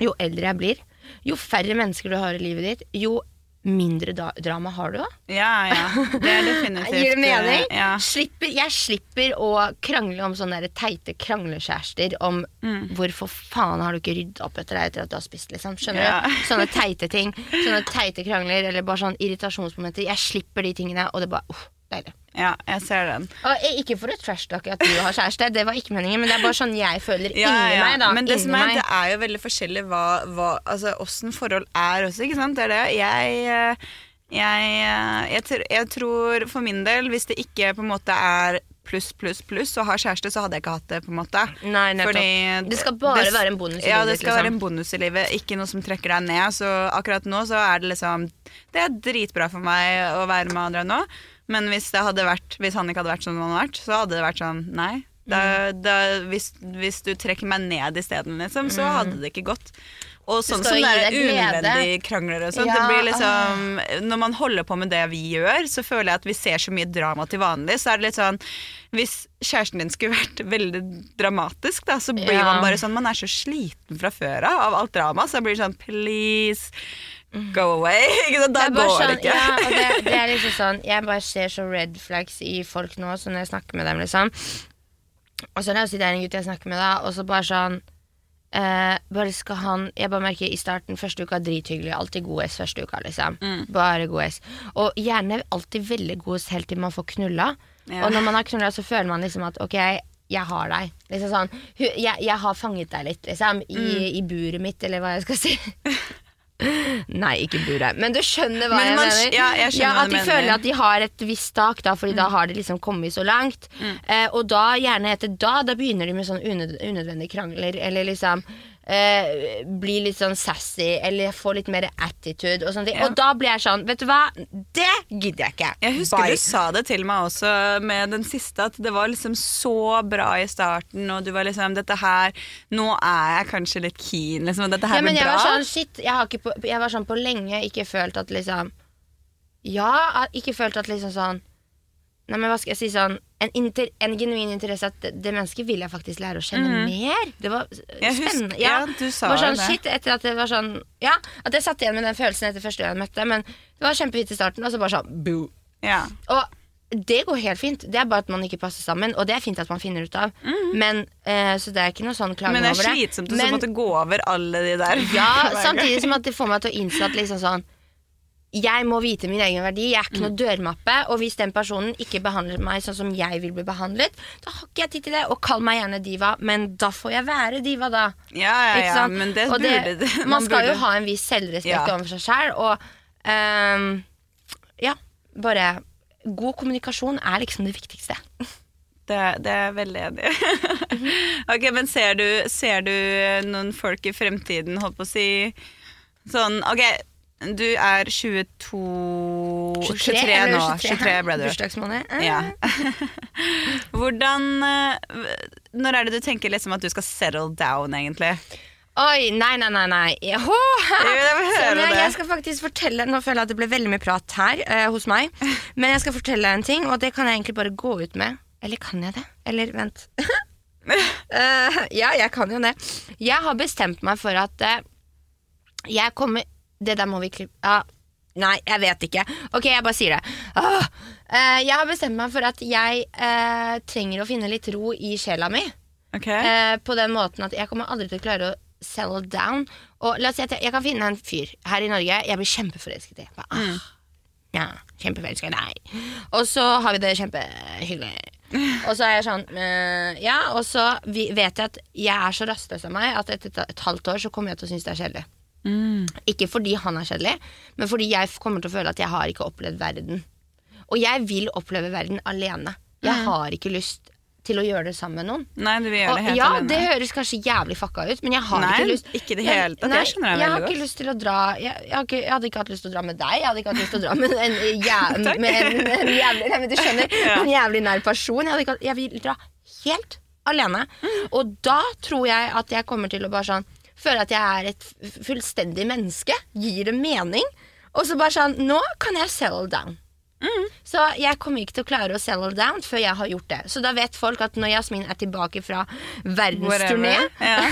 B: Jo eldre jeg blir, jo færre mennesker du har i livet ditt, jo mindre drama har du da?
C: Ja, ja. Det er definitivt
B: Gir det mening?
C: eh, Ja.
B: Slipper, jeg slipper å krangle om sånne der teite kranglekjærester om
C: Mm.
B: hvorfor faen har du ikke rydda opp etter deg etter at du har spist, liksom. Skjønner
C: Ja.
B: du? Sånne teite ting. Sånne teite krangler eller bare sånn irritasjonsmomenter. Jeg slipper de tingene, og det bare uff, deilig.
C: ja, jeg ser den.
B: Og eh, ikke for å trashtalke at du har kjæreste, det var ikke meningen, men det er bare sånn jeg føler
C: Ja,
B: inni
C: ja.
B: meg, da.
C: Men det,
B: inni
C: som er,
B: meg.
C: det er jo veldig forskjellig hva, hva altså, åssen forhold er også, ikke sant? Det er det. Jeg, eh, jeg, eh, jeg, jeg tror for min del, hvis det ikke på en måte er pluss, pluss, pluss, og har kjæreste, så hadde jeg ikke hatt det, på en måte.
B: Nei.
C: Fordi
B: Det skal bare
C: det-
B: være en bonus i
C: Ja,
B: livet
C: det skal
B: liksom.
C: være en bonus i livet, ikke noe som trekker deg ned. Så akkurat nå så er det liksom Det er dritbra for meg å være med andre nå, men hvis, vært, hvis han ikke hadde vært som han hadde vært, så hadde det vært sånn nei. Da,
B: Mm.
C: da, hvis, hvis du trekker meg ned isteden, liksom, så hadde det ikke gått. Og sånn
B: Mm.
C: som det er unødvendige krangler og sånn.
B: Ja,
C: det blir liksom Når man holder på med det vi gjør, så føler jeg at vi ser så mye drama til vanlig. Så er det litt sånn Hvis kjæresten din skulle vært veldig dramatisk, da, så blir
B: Ja.
C: man bare sånn Man er så sliten fra før av av alt drama, så jeg blir sånn Please, go away. Da går
B: sånn,
C: det ikke.
B: Ja, det, det er liksom sånn Jeg bare ser så red flags i folk nå, så når jeg snakker med dem, liksom. Og så er det er en gutt jeg snakker med, da, og så bare sånn eh, Bare skal han Jeg bare merker i starten, første uka drithyggelig, alltid god S første uka, liksom.
C: Mm.
B: Bare god S. Og gjerne alltid veldig god S helt til man får knulla.
C: Ja.
B: Og når man har knulla, så føler man liksom at ok, jeg har deg. Liksom sånn, jeg, jeg har fanget deg litt, liksom. I,
C: Mm.
B: i buret mitt, eller hva jeg skal si. Nei, ikke buret. Men du skjønner hva
C: Men
B: jeg
C: man-
B: mener.
C: ja, jeg skjønner hva
B: at de
C: mener.
B: føler at de har et visst tak, da, fordi da har de liksom kommet så langt. Eh, og da, gjerne etter da, da begynner de med sånn unød unødvendige krangler, eller liksom eh, blir litt sånn sassy eller får litt mer attitude. Og, sånne ting. og da blir jeg sånn Vet du hva, det gidder jeg ikke.
C: Jeg husker
B: Bye.
C: du sa det til meg også med den siste, at det var liksom så bra i starten, og du var liksom Dette her Nå er jeg kanskje litt keen, liksom. Dette her
B: ja, men
C: blir bra.
B: var sånn, shit, jeg, på, jeg var sånn på lenge ikke følt at liksom Ja, ikke følt at liksom sånn Nei, men hva skal jeg si sånn En, inter, en genuin interesse at det, det mennesket vil jeg faktisk lære å kjenne mer. Det var
C: husker-
B: spennende.
C: ja, ja, du sa
B: det var sånn,
C: det.
B: Shit, etter at det var sånn Ja, at jeg satt igjen med den følelsen etter første gang jeg møtte, men det var kjempefint i starten, og så bare sånn boo.
C: Ja.
B: Og det går helt fint. Det er bare at man ikke passer sammen, og det er fint at man finner ut av. Men, eh, så det er ikke noe sånn klage
C: over det. Men det er slitsomt å måtte gå over alle de der.
B: Ja, samtidig som at det får meg til å innse at liksom sånn jeg må vite min egen verdi. Jeg er ikke noe dørmappe. Og hvis den personen ikke behandler meg sånn som jeg vil bli behandlet, da har ikke jeg tid til det. Og kall meg gjerne diva, men da får jeg være diva, da.
C: Ja, ja, ja, men det burde det.
B: Man skal jo ha en viss selvrespekt
C: Ja.
B: overfor seg sjæl, og um, ja, bare God kommunikasjon er liksom det viktigste.
C: Det, det er jeg veldig enig i. ok, men ser du, ser du noen folk i fremtiden, holdt på å si Sånn, ok, du er 22 23,
B: eller
C: nå. 23 ble du.
B: Bursdagsmåned. Eh.
C: Ja. Hvordan eh, Når er det du tenker liksom at du skal settle down, egentlig?
B: Oi, nei, nei, nei. nei.
C: Jeg
B: jeg, jeg skal faktisk fortelle Nå føler jeg at det ble veldig mye prat her eh, hos meg. Men jeg skal fortelle en ting, og det kan jeg egentlig bare gå ut med. Eller kan jeg det? Eller vent. uh, ja, jeg kan jo det. Jeg har bestemt meg for at uh, jeg kommer Det der må vi klippe ja. Nei, jeg vet ikke. Ok, jeg bare sier det. Åh! Eh, jeg har bestemt meg for at jeg eh, trenger å finne litt ro i sjela mi.
C: Okay.
B: Eh, på den måten at jeg kommer aldri til å klare å settle down. Og la oss si at jeg, jeg kan finne en fyr her i Norge jeg blir kjempeforelsket i. Bare, ah, Ja, kjempeforelsket i deg. Og så har vi det kjempehyggelig. Og så er jeg sånn øh, Ja, og så vet jeg at jeg er så rastløs av meg at etter et, et halvt år så kommer jeg til å synes det er kjedelig. Ikke fordi han er kjedelig, men fordi jeg kommer til å føle at jeg har ikke opplevd verden. Og jeg vil oppleve verden alene. Jeg har ikke lyst til å gjøre det sammen med noen.
C: Nei, du vil gjøre det helt
B: ja,
C: alene.
B: det høres kanskje jævlig fucka ut, men jeg har
C: Nei,
B: ikke lyst
C: ikke det hele tatt. Jeg skjønner deg
B: jeg har ikke lyst til å dra jeg, jeg, har ikke, jeg hadde ikke hatt lyst til å dra med deg. Jeg hadde ikke hatt lyst til å dra med en,
C: ja,
B: med en, en jævlig Nei, men du skjønner,
C: Ja.
B: en jævlig nær person. Jeg, hadde ikke, jeg vil dra helt alene.
C: Mm.
B: Og da tror jeg at jeg kommer til å bare sånn føle at jeg er et fullstendig menneske. Gir det mening? Og så bare sånn Nå kan jeg settle down.
C: Mm.
B: Så jeg kommer ikke til å klare å settle down før jeg har gjort det. Så da vet folk at når Jasmin er tilbake fra verdensturné,
C: yeah.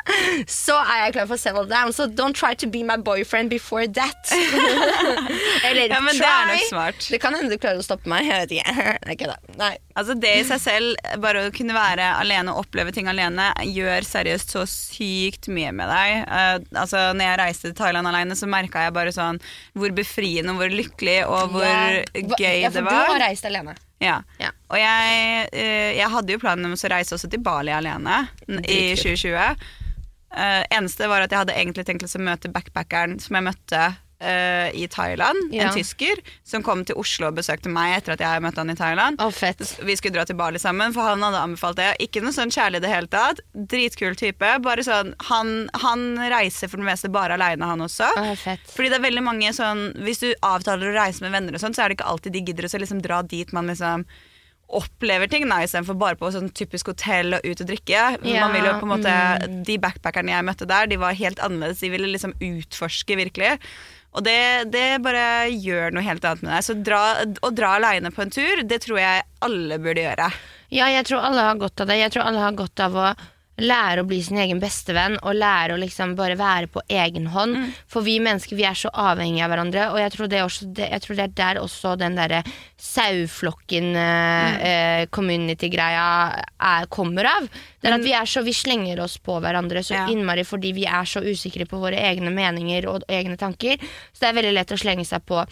B: Så er jeg klar for å settle down. Så don't try to be my boyfriend before that. Eller
C: Ja, men
B: try.
C: det er nok smart.
B: Det kan hende du klarer å stoppe meg. Jeg vet ikke. Er ikke. Nei.
C: Altså Det i seg selv, bare å kunne være alene og oppleve ting alene, gjør seriøst så sykt mye med deg. Uh, altså når jeg reiste til Thailand alene, så merka jeg bare sånn hvor befriende og hvor lykkelig og hvor
B: Ja.
C: Gøy
B: ja, for Du har reist alene.
C: Ja.
B: Ja.
C: Og jeg, eh, jeg hadde jo planen om å reise også til Bali alene i 2020. Uh, eneste var at jeg hadde egentlig tenkt å møte backpackeren som jeg møtte eh, i Thailand.
B: Ja.
C: En tysker som kom til Oslo og besøkte meg etter at jeg møtte han i Thailand.
B: Oh, fett.
C: Vi skulle dra til Bali sammen, for han hadde anbefalt det. Ikke noe sånn kjærlig i det hele tatt. Dritkul type. Bare sånn, han, han reiser for det meste bare aleine, han også.
B: Oh, fett.
C: Fordi det er veldig mange sånn Hvis du avtaler å reise med venner, og sånn, så er det ikke alltid de gidder å liksom dra dit man liksom opplever ting nei, istedenfor bare på sånn typisk hotell og ut og drikke.
B: Ja,
C: man vil jo på en måte,
B: mm.
C: De backpackerne jeg møtte der, de var helt annerledes. De ville liksom utforske virkelig. Og det, det bare gjør noe helt annet med deg. Så dra, å dra aleine på en tur, det tror jeg alle burde gjøre.
B: Ja, jeg tror alle har godt av det. Jeg tror alle har godt av å lære å bli sin egen bestevenn og lære å liksom bare være på egen hånd.
C: Mm.
B: For vi mennesker vi er så avhengige av hverandre, og jeg tror det, også, det, jeg tror det er der også den derre saueflokken-community-greia er- kommer av. Det er at vi, er så, vi slenger oss på hverandre så
C: Ja.
B: innmari fordi vi er så usikre på våre egne meninger og egne tanker. Så det er veldig lett å slenge seg på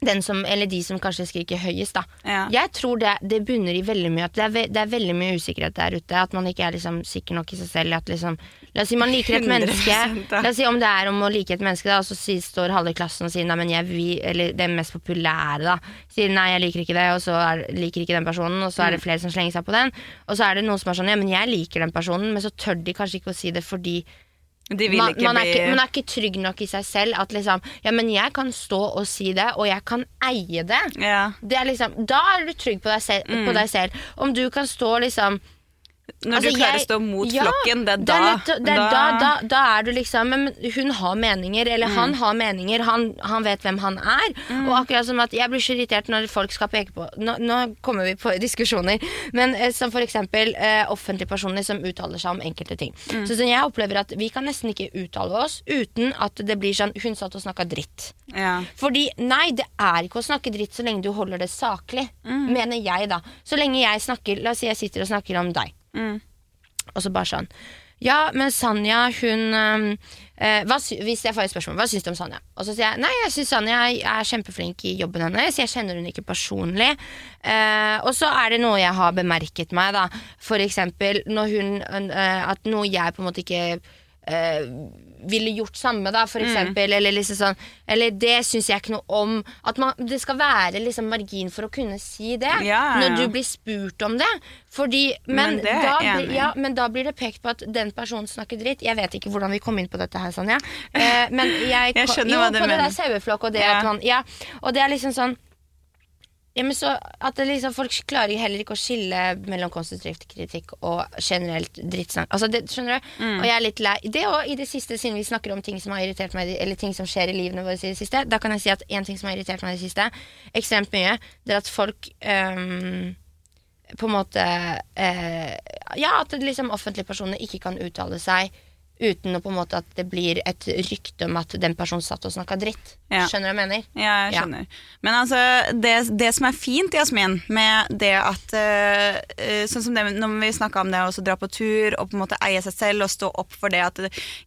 B: den som, eller de som kanskje skriker høyest, da.
C: Ja.
B: Jeg tror det, det bunner i veldig mye at det er, ve det er veldig mye usikkerhet der ute. At man ikke er liksom sikker nok i seg selv. At liksom, la oss si man liker et menneske. La oss si om det er om å like et menneske, da, og så si, står halve klassen og sier nei, men jeg vil, eller den mest populære, da. Sier nei, jeg liker ikke det, og så er, liker ikke den personen, og så
C: Mm.
B: er det flere som slenger seg på den. Og så er det noen som er sånn ja, men jeg liker den personen, men så tør de kanskje ikke å si det fordi man, man, er ikke, man er ikke trygg nok i seg selv at liksom Ja, men jeg kan stå og si det, og jeg kan eie det.
C: ja.
B: Det er liksom, da er du trygg på deg, selv, på deg selv. Om du kan stå liksom
C: Når
B: Altså,
C: du klarer
B: jeg-
C: å stå mot
B: ja,
C: flokken, det er
B: det
C: da
B: er, det er da, da, da er du liksom Men hun har meninger, eller han har meninger. Han, han vet hvem han er. Og akkurat som at jeg blir så irritert når folk skal peke på Nå, nå kommer vi på diskusjoner, men eh, som for eksempel eh, offentlige personer som uttaler seg om enkelte ting. Så sånn, jeg opplever at vi kan nesten ikke uttale oss uten at det blir sånn Hun satt og snakka dritt.
C: ja.
B: Fordi nei, det er ikke å snakke dritt så lenge du holder det saklig. Mener jeg, da. Så lenge jeg snakker La oss si jeg sitter og snakker om deg.
C: Mm.
B: Og så bare sånn Ja, men Sanja, hun eh, hva, Hvis jeg får et spørsmål, hva syns du om Sanja? Og så sier jeg nei, jeg syns Sanja er kjempeflink i jobben hennes. Jeg kjenner hun ikke personlig. Eh, og så er det noe jeg har bemerket meg, da. For eksempel når hun eh, At noe jeg på en måte ikke eh, ville gjort samme, da, for eksempel. Eller liksom sånn Eller det syns jeg ikke noe om. At man, det skal være liksom margin for å kunne si det
C: Ja,
B: når du blir spurt om det. Fordi, men,
C: Men det
B: da, ja, men da blir det pekt på at den personen snakker dritt. Jeg vet ikke hvordan vi kom inn på dette her, Sanja. Eh, men jeg,
C: Jeg skjønner
B: jo,
C: hva du
B: på det der saueflokk og det
C: Ja.
B: at man Ja, og det er liksom sånn ja, men så at det liksom, Folk klarer heller ikke å skille mellom konstruktiv kritikk og generelt drittsnakk. Altså, det, skjønner du?
C: Mm.
B: Og jeg er litt lei Det òg, i det siste, siden vi snakker om ting som har irritert meg Eller ting som skjer i livene våre i det siste. Da kan jeg si at en ting som har irritert meg i det siste, ekstremt mye, det er at folk um, på en måte uh, Ja, at liksom offentlige personer ikke kan uttale seg uten å på en måte at det blir et rykte om at den personen satt og snakka dritt.
C: Ja.
B: Skjønner du hva jeg mener?
C: Ja, jeg
B: Ja.
C: skjønner. Men altså, det, det som er fint, Jasmin, med det at uh, Sånn som det når vi snakka om det å dra på tur og på en måte eie seg selv og stå opp for det at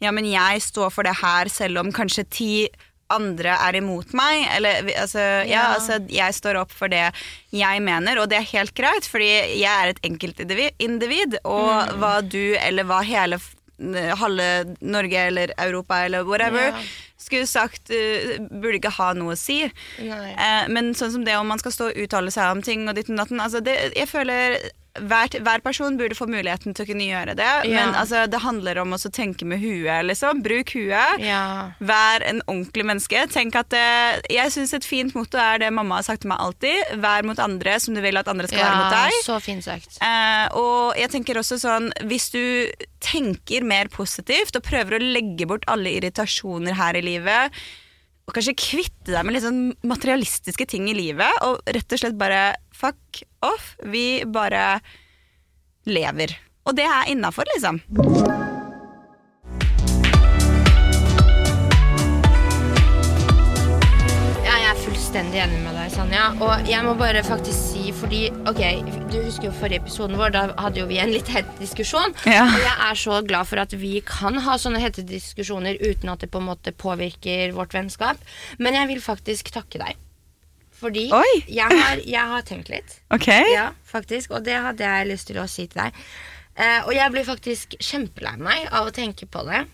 C: Ja, men jeg står for det her selv om kanskje ti andre er imot meg. Eller altså, ja.
B: Ja.
C: altså jeg står opp for det jeg mener, og det er helt greit, fordi jeg er et enkeltindivid, individ, og
B: Mm.
C: hva du eller hva hele halve Norge eller Europa eller whatever
B: yeah.
C: skulle sagt uh, burde ikke ha noe å si. Eh, men sånn som det om man skal stå og uttale seg om ting og ditt og datten altså det, Jeg føler hver, hver person burde få muligheten til å kunne gjøre det. Men altså, det handler om å tenke med huet, liksom. Bruk huet.
B: Ja.
C: Vær en ordentlig menneske. Tenk at det, Jeg syns et fint motto er det mamma har sagt til meg alltid. Vær mot andre som du vil at andre skal være mot deg.
B: så fint sagt.
C: Eh, og jeg tenker også sånn Hvis du tenker mer positivt og prøver å legge bort alle irritasjoner her i livet, og kanskje kvitte deg med litt sånn materialistiske ting i livet, og rett og slett bare fuck off, vi bare lever. Og det er innafor, liksom.
B: Fullstendig enig med deg, Sanja. Og jeg må bare faktisk si, fordi Ok, du husker jo forrige episoden vår, da hadde jo vi en litt het diskusjon.
C: Ja.
B: Og jeg er så glad for at vi kan ha sånne hete diskusjoner uten at det på en måte påvirker vårt vennskap. Men jeg vil faktisk takke deg. Fordi jeg har, jeg har tenkt litt.
C: Ok?
B: Ja, faktisk. Og det hadde jeg lyst til å si til deg. Uh, og jeg blir faktisk kjempelei meg av å tenke på det.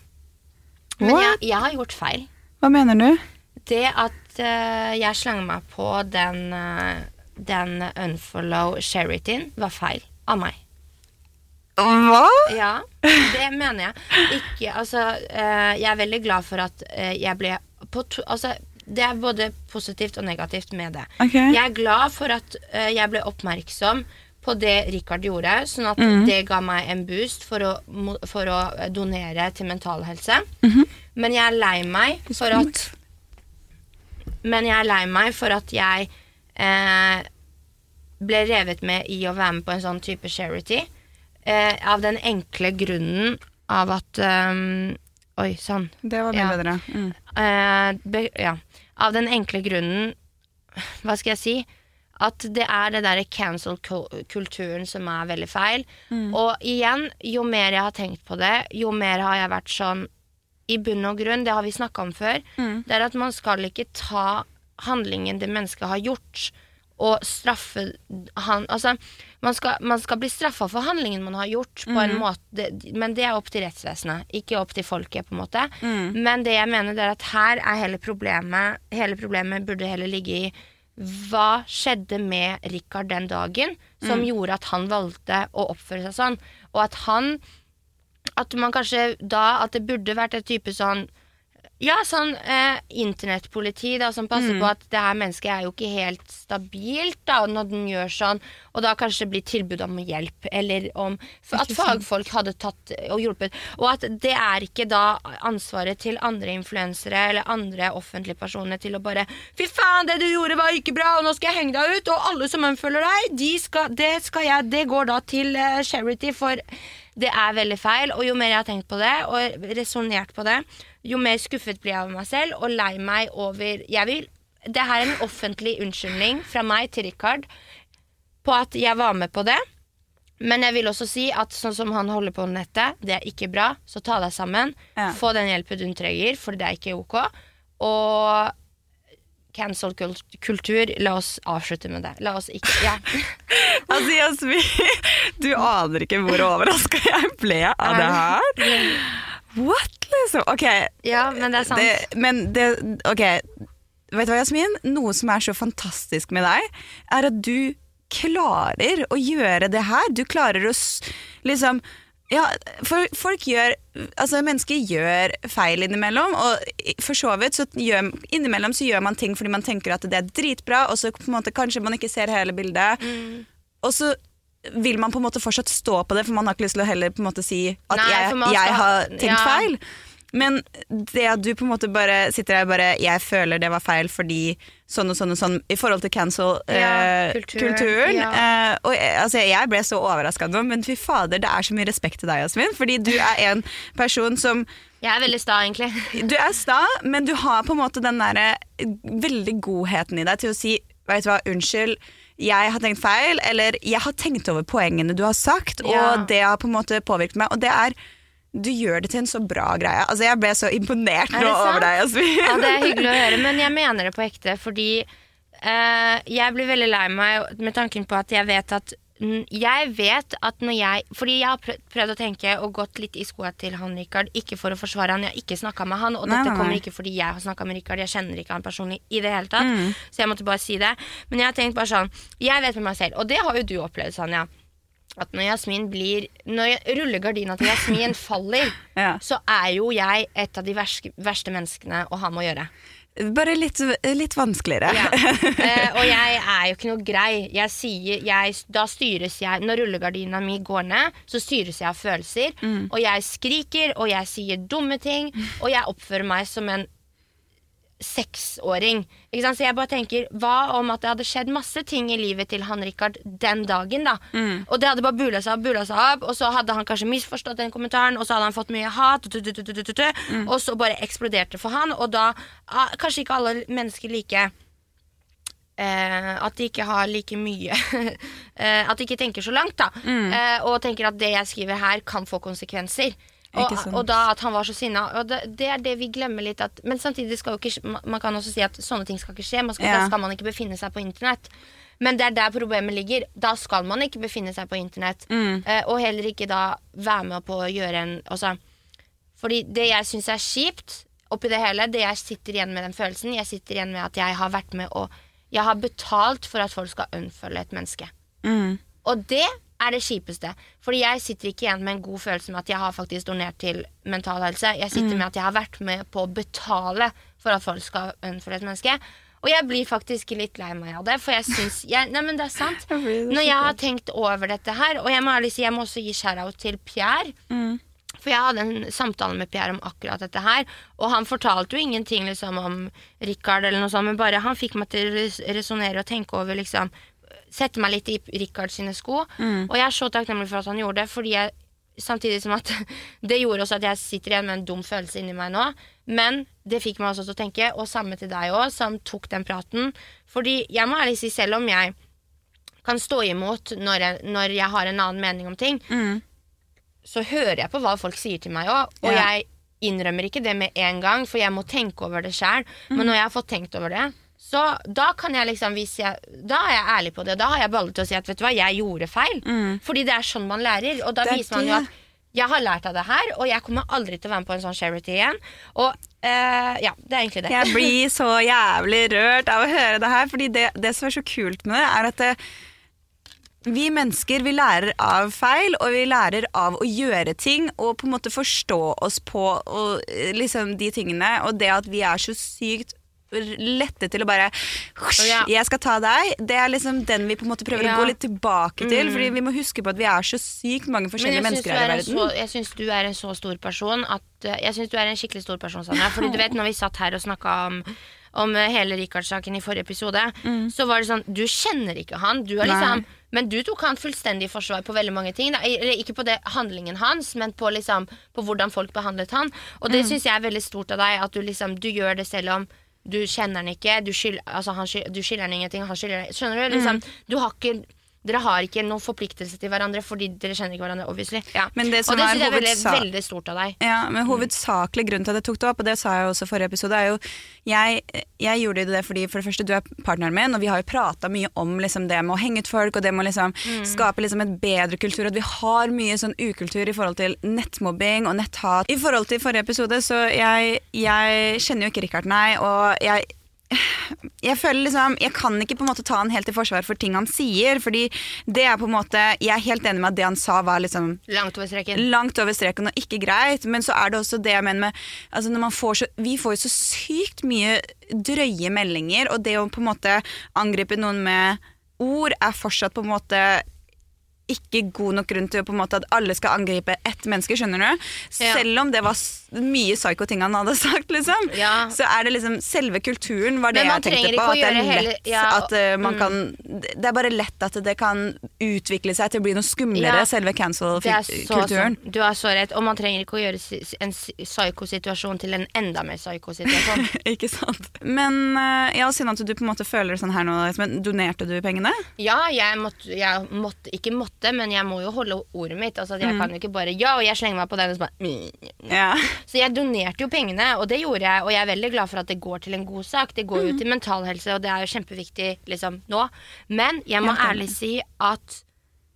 B: Men jeg, jeg har gjort feil.
C: Hva mener du?
B: Det at eh, jeg slang meg på den, eh, den unfollow charityen var feil av meg.
C: Hva?
B: Ja, det mener jeg. Ikke, altså, eh, jeg er veldig glad for at jeg ble på to, altså, Det er både positivt og negativt med det.
C: Okay.
B: Jeg er glad for at jeg ble oppmerksom på det Richard gjorde, sånn at det ga meg en boost for å, for å donere til mental helse. Men jeg er lei meg for at Men jeg er lei meg for at jeg eh, ble revet med i å være med på en sånn type charity. Eh, av den enkle grunnen av at um, Oi sann.
C: Det var mye
B: Ja.
C: bedre. Mm.
B: Eh, be, ja. Av den enkle grunnen Hva skal jeg si? At det er det derre cancel-kulturen som er veldig feil. Og igjen, jo mer jeg har tenkt på det, jo mer har jeg vært sånn I bunn og grunn, det har vi snakka om før, det er at man skal ikke ta handlingen det mennesket har gjort, og straffe han Altså, man skal, man skal bli straffa for handlingen man har gjort, på en måte, men det er opp til rettsvesenet, ikke opp til folket, på en måte. Men det jeg mener, det er at her er hele problemet Hele problemet burde heller ligge i hva skjedde med Richard den dagen som gjorde at han valgte å oppføre seg sånn, og at han at man kanskje da At det burde vært et type sånn ja, sånn eh, internettpoliti da, som passer
C: Mm.
B: på at det her mennesket er jo ikke helt stabilt da, når den gjør sånn, og da kanskje blir tilbud om hjelp, eller om At fagfolk hadde tatt og hjulpet. Og at det er ikke da ansvaret til andre influensere eller andre offentlige personer til å bare Fy faen, det du gjorde var ikke bra, og nå skal jeg henge deg ut, og alle som omfølger deg, de skal, det, skal jeg, det går da til eh, charity, for det er veldig feil. Og jo mer jeg har tenkt på det, og resonnert på det, jo mer skuffet blir jeg over meg selv, og lei meg over Jeg vil Det her er en offentlig unnskyldning fra meg til Richard på at jeg var med på det. Men jeg vil også si at sånn som han holder på med nettet, det er ikke bra. Så ta deg sammen.
C: Ja.
B: Få den hjelpen du trenger, for det er ikke ok. Og cancel kultur, la oss avslutte med det. La oss ikke Ja.
C: Altså, Jasmin, du aner ikke hvor overraska jeg ble av det her. What, liksom? Ok,
B: ja, men det er sant.
C: det, men det Ok, vet du hva, Jasmin? Noe som er så fantastisk med deg, er at du klarer å gjøre det her. Du klarer å liksom ja, for folk gjør Altså, mennesker gjør feil innimellom, og for så vidt så gjør Innimellom så gjør man ting fordi man tenker at det er dritbra, og så på en måte kanskje man ikke ser hele bildet. Og så vil man på en måte fortsatt stå på det, for man har ikke lyst til å heller på en måte si at
B: Nei,
C: jeg, jeg har tenkt
B: ja.
C: feil. Men det at du på en måte bare sitter der og bare Jeg føler det var feil fordi sånn og sånn og sånn i forhold til cancel-kulturen.
B: kulturen, ja.
C: og jeg, altså, jeg ble så overraska nå, men fy fader, det er så mye respekt til deg, Jasmin. Fordi du er en person som
B: Jeg er veldig sta, egentlig.
C: Du er sta, men du har på en måte den derre veldig godheten i deg til å si Vet du hva, unnskyld, jeg har tenkt feil, eller jeg har tenkt over poengene du har sagt,
B: Ja.
C: og det har på en måte påvirket meg. Og det er Du gjør det til en så bra greie. Altså, jeg ble så imponert
B: Er
C: nå
B: sant?
C: over deg, Jasmin.
B: Ja, det er hyggelig å høre, men jeg mener det på ekte, fordi eh, jeg blir veldig lei meg med tanken på at jeg vet at jeg vet at når jeg Fordi jeg har prøvd, å tenke og gått litt i skoa til han Richard. Ikke for å forsvare han, jeg har ikke snakka med han. Og
C: Nei,
B: dette kommer
C: nei.
B: ikke fordi jeg har snakka med Richard. Jeg kjenner ikke han personlig i det hele tatt. Så jeg måtte bare si det. Men jeg har tenkt bare sånn Jeg vet med meg selv, og det har jo du opplevd, Sanja. At når Jasmin blir Når rullegardina til Jasmin faller,
C: Ja.
B: så er jo jeg et av de verste, verste menneskene å ha med å gjøre.
C: Bare litt, litt vanskeligere.
B: Ja. Eh, og jeg er jo ikke noe grei. Jeg sier, jeg, da styres jeg Når rullegardina mi går ned, så styres jeg av følelser. Og jeg skriker, og jeg sier dumme ting, og jeg oppfører meg som en seksåring. Ikke sant? Så jeg bare tenker, hva om at det hadde skjedd masse ting i livet til han Richard den dagen, da? Og det hadde bare bula seg opp, bula seg opp, og så hadde han kanskje misforstått den kommentaren, og så hadde han fått mye hat, tu, og så bare eksploderte for han, og da ah, Kanskje ikke alle mennesker like eh, at de ikke har like mye eh, At de ikke tenker så langt, da. Eh, og tenker at det jeg skriver her, kan få konsekvenser. Og, og da at han var så sinna. Og det, det er det vi glemmer litt. At, men samtidig skal jo ikke man- kan også si at sånne ting skal ikke skje. Man skal,
C: Ja.
B: Da skal man ikke befinne seg på internett. Men det er der problemet ligger. Da skal man ikke befinne seg på internett. Eh, og heller ikke da være med på å gjøre en også. Fordi det jeg syns er kjipt oppi det hele, det jeg sitter igjen med den følelsen Jeg sitter igjen med at jeg har vært med og Jeg har betalt for at folk skal unfølge et menneske.
C: Mm.
B: Og det er det kjipeste. Fordi jeg sitter ikke igjen med en god følelse med at jeg har faktisk donert til Mental Helse. Jeg sitter med at jeg har vært med på å betale for at folk skal unfølge et menneske. Og jeg blir faktisk litt lei meg av det, for jeg syns Nei, men det er sant. Når jeg har tenkt over dette her, og jeg må ærlig si jeg må også gi shout-out til Pierre. For jeg hadde en samtale med Pierre om akkurat dette her, og han fortalte jo ingenting liksom om Richard eller noe sånt, men bare han fikk meg til å res- resonnere og tenke over liksom Sette meg litt i Richard sine sko. Og jeg er så takknemlig for at han gjorde det, fordi jeg Samtidig som at det gjorde også at jeg sitter igjen med en dum følelse inni meg nå. Men det fikk meg også til å tenke, og samme til deg òg, som tok den praten. Fordi jeg må ærlig si, selv om jeg kan stå imot når jeg, når jeg har en annen mening om ting, så hører jeg på hva folk sier til meg òg. Og
C: Ja.
B: jeg innrømmer ikke det med en gang, for jeg må tenke over det sjøl. Men når jeg har fått tenkt over det, så da kan jeg liksom hvis jeg, Da er jeg ærlig på det. Da har jeg baller til å si at vet du hva, jeg gjorde feil. Fordi det er sånn man lærer. Og da
C: er
B: viser man jo at jeg har lært av det her, og jeg kommer aldri til å være med på en sånn charity igjen. Og uh, ja, det er egentlig det.
C: Jeg blir så jævlig rørt av å høre det her, fordi det, det som er så kult med det, er at det, vi mennesker vi lærer av feil, og vi lærer av å gjøre ting og på en måte forstå oss på og, eh, liksom, de tingene. Og det at vi er så sykt lette til å bare. Jeg skal ta deg. Det er liksom den vi på en måte prøver
B: Ja.
C: å gå litt tilbake til. Fordi vi må huske på at vi er så sykt mange forskjellige mennesker her
B: er
C: i verden.
B: så, jeg syns du er en så stor person at eh, Jeg syns du er en skikkelig stor person, Sanja. Fordi du vet, når vi satt her og snakka om om eh, hele Richard-saken i forrige episode, så var det sånn Du kjenner ikke han. Du
C: Mm.
B: Liksom Men du tok han fullstendig i forsvar på veldig mange ting. Da. Ikke på det handlingen hans, men på, liksom, på hvordan folk behandlet han. Og
C: Mm.
B: det syns jeg er veldig stort av deg, at du liksom Du gjør det selv om du kjenner han ikke. Du, skylder, altså han skyld, du skylder han ingenting. Han skylder deg Skjønner du? Liksom,
C: Mm.
B: du har ikke dere har ikke noen forpliktelse til hverandre fordi dere kjenner ikke hverandre. obviously ja.
C: Men det som
B: Og det syns jeg er veldig, veldig stort av deg.
C: Ja, men hovedsakelig grunnen til at jeg tok det opp, og det sa jeg også i forrige episode, er jo jeg, jeg gjorde det fordi for det første du er partneren min, og vi har jo prata mye om liksom, det med å henge ut folk og det med å liksom, skape liksom, et bedre kultur. At vi har mye sånn ukultur i forhold til nettmobbing og netthat. I forhold til forrige episode, så jeg, jeg kjenner jo ikke Richard, nei, og jeg jeg føler liksom, jeg kan ikke på en måte ta han helt i forsvar for ting han sier. Fordi det er på en måte, Jeg er helt enig med at det han sa var liksom
B: Langt over streken.
C: langt over streken og ikke greit. Men så er det også det jeg mener med altså når man får så, Vi får jo så sykt mye drøye meldinger, og det å på en måte angripe noen med ord er fortsatt på en måte ikke god nok grunn til på en måte at alle skal angripe ett menneske. skjønner du?
B: Ja.
C: Selv om det var mye psyko-ting han hadde sagt, liksom.
B: Ja.
C: Så er det liksom selve kulturen var det jeg tenkte på. At det er lett
B: hele- ja,
C: at uh, man
B: mm.
C: kan Det er bare lett at det kan utvikle seg til å bli noe skumlere, selve cancel-kulturen.
B: Du har så rett. Og man trenger ikke å gjøre en si- psyko-situasjon til en enda mer psyko-situasjon.
C: Ikke sant? Men uh, ja, siden at du på en måte føler det sånn her nå, men donerte du pengene?
B: Ja, jeg måtte, jeg måtte Ikke måtte, men jeg må jo holde ordet mitt. Altså, jeg jeg kan jo ikke bare Ja, og jeg slenger meg på den og så bare mm.
C: Ja.
B: Så jeg donerte jo pengene, og det gjorde jeg. Og jeg er veldig glad for at det går til en god sak. Det går jo til mental helse, og det er jo kjempeviktig liksom nå. Men jeg må
C: jeg
B: ærlig si at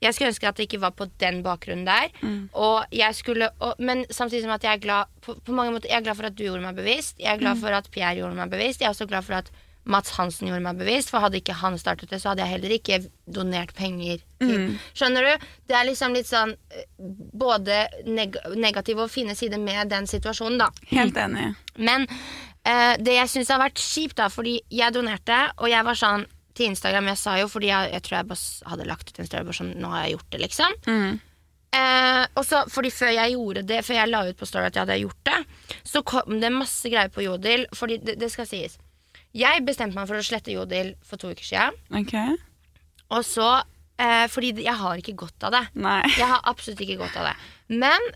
B: jeg skulle ønske at det ikke var på den bakgrunnen der. Og jeg skulle, og, men samtidig som at jeg er glad på, på mange måter, jeg er glad for at du gjorde meg bevisst. Jeg er glad for at Pierre gjorde meg bevisst. Jeg er også glad for at Mats Hansen gjorde meg bevisst. For hadde ikke han startet det, så hadde jeg heller ikke donert penger Mm. Skjønner du? Det er liksom litt sånn eh, både neg negative og fine sider med den situasjonen, da.
C: Helt enig.
B: Men uh, det jeg syns har vært kjipt, da, fordi jeg donerte, og jeg var sånn til Instagram Jeg sa jo fordi jeg, jeg tror jeg bare hadde lagt ut en story bare sånn Nå har jeg gjort det, liksom. Eh, og så, fordi før jeg gjorde det Før jeg la ut på story at jeg hadde gjort det, så kom det masse greier på Jodel. Fordi det, det skal sies. Jeg bestemte meg for å slette Jodel for to uker siden.
C: Okay.
B: Og så eh, Fordi jeg har ikke godt av det.
C: Nei.
B: Jeg har absolutt ikke godt av det. Men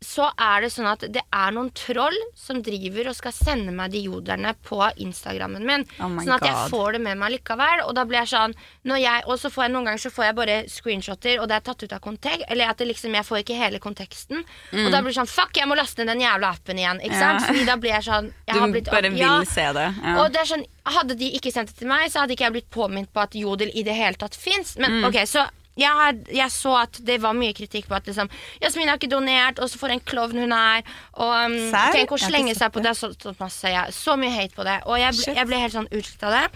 B: så er det sånn at det er noen troll som driver og skal sende meg de joderne på Instagrammen min.
C: Oh
B: sånn at jeg får det med meg likevel. Og da blir jeg sånn når jeg, Og så får jeg noen ganger så får jeg bare screenshotter, og det er tatt ut av kontekst. Eller at det liksom, jeg får ikke hele konteksten. Og da blir det sånn Fuck, jeg må laste ned den jævla appen igjen. Ikke
C: Mm. Ja.
B: sant? Fordi da blir jeg sånn jeg
C: Du
B: har blitt,
C: bare vil
B: ja,
C: se det. Ja.
B: og det er sånn, Hadde de ikke sendt det til meg, så hadde ikke jeg blitt påminnet på at Jodel i det hele tatt fins. Men
C: Mm.
B: ok, så jeg, jeg så at det var mye kritikk på at liksom, Jasmin har ikke donert, og så for en klovn hun er. Og um, Tenk å slenge seg på det. Så, så, masse, ja. så mye hate på det. Og jeg, jeg ble helt sånn utslitt av det.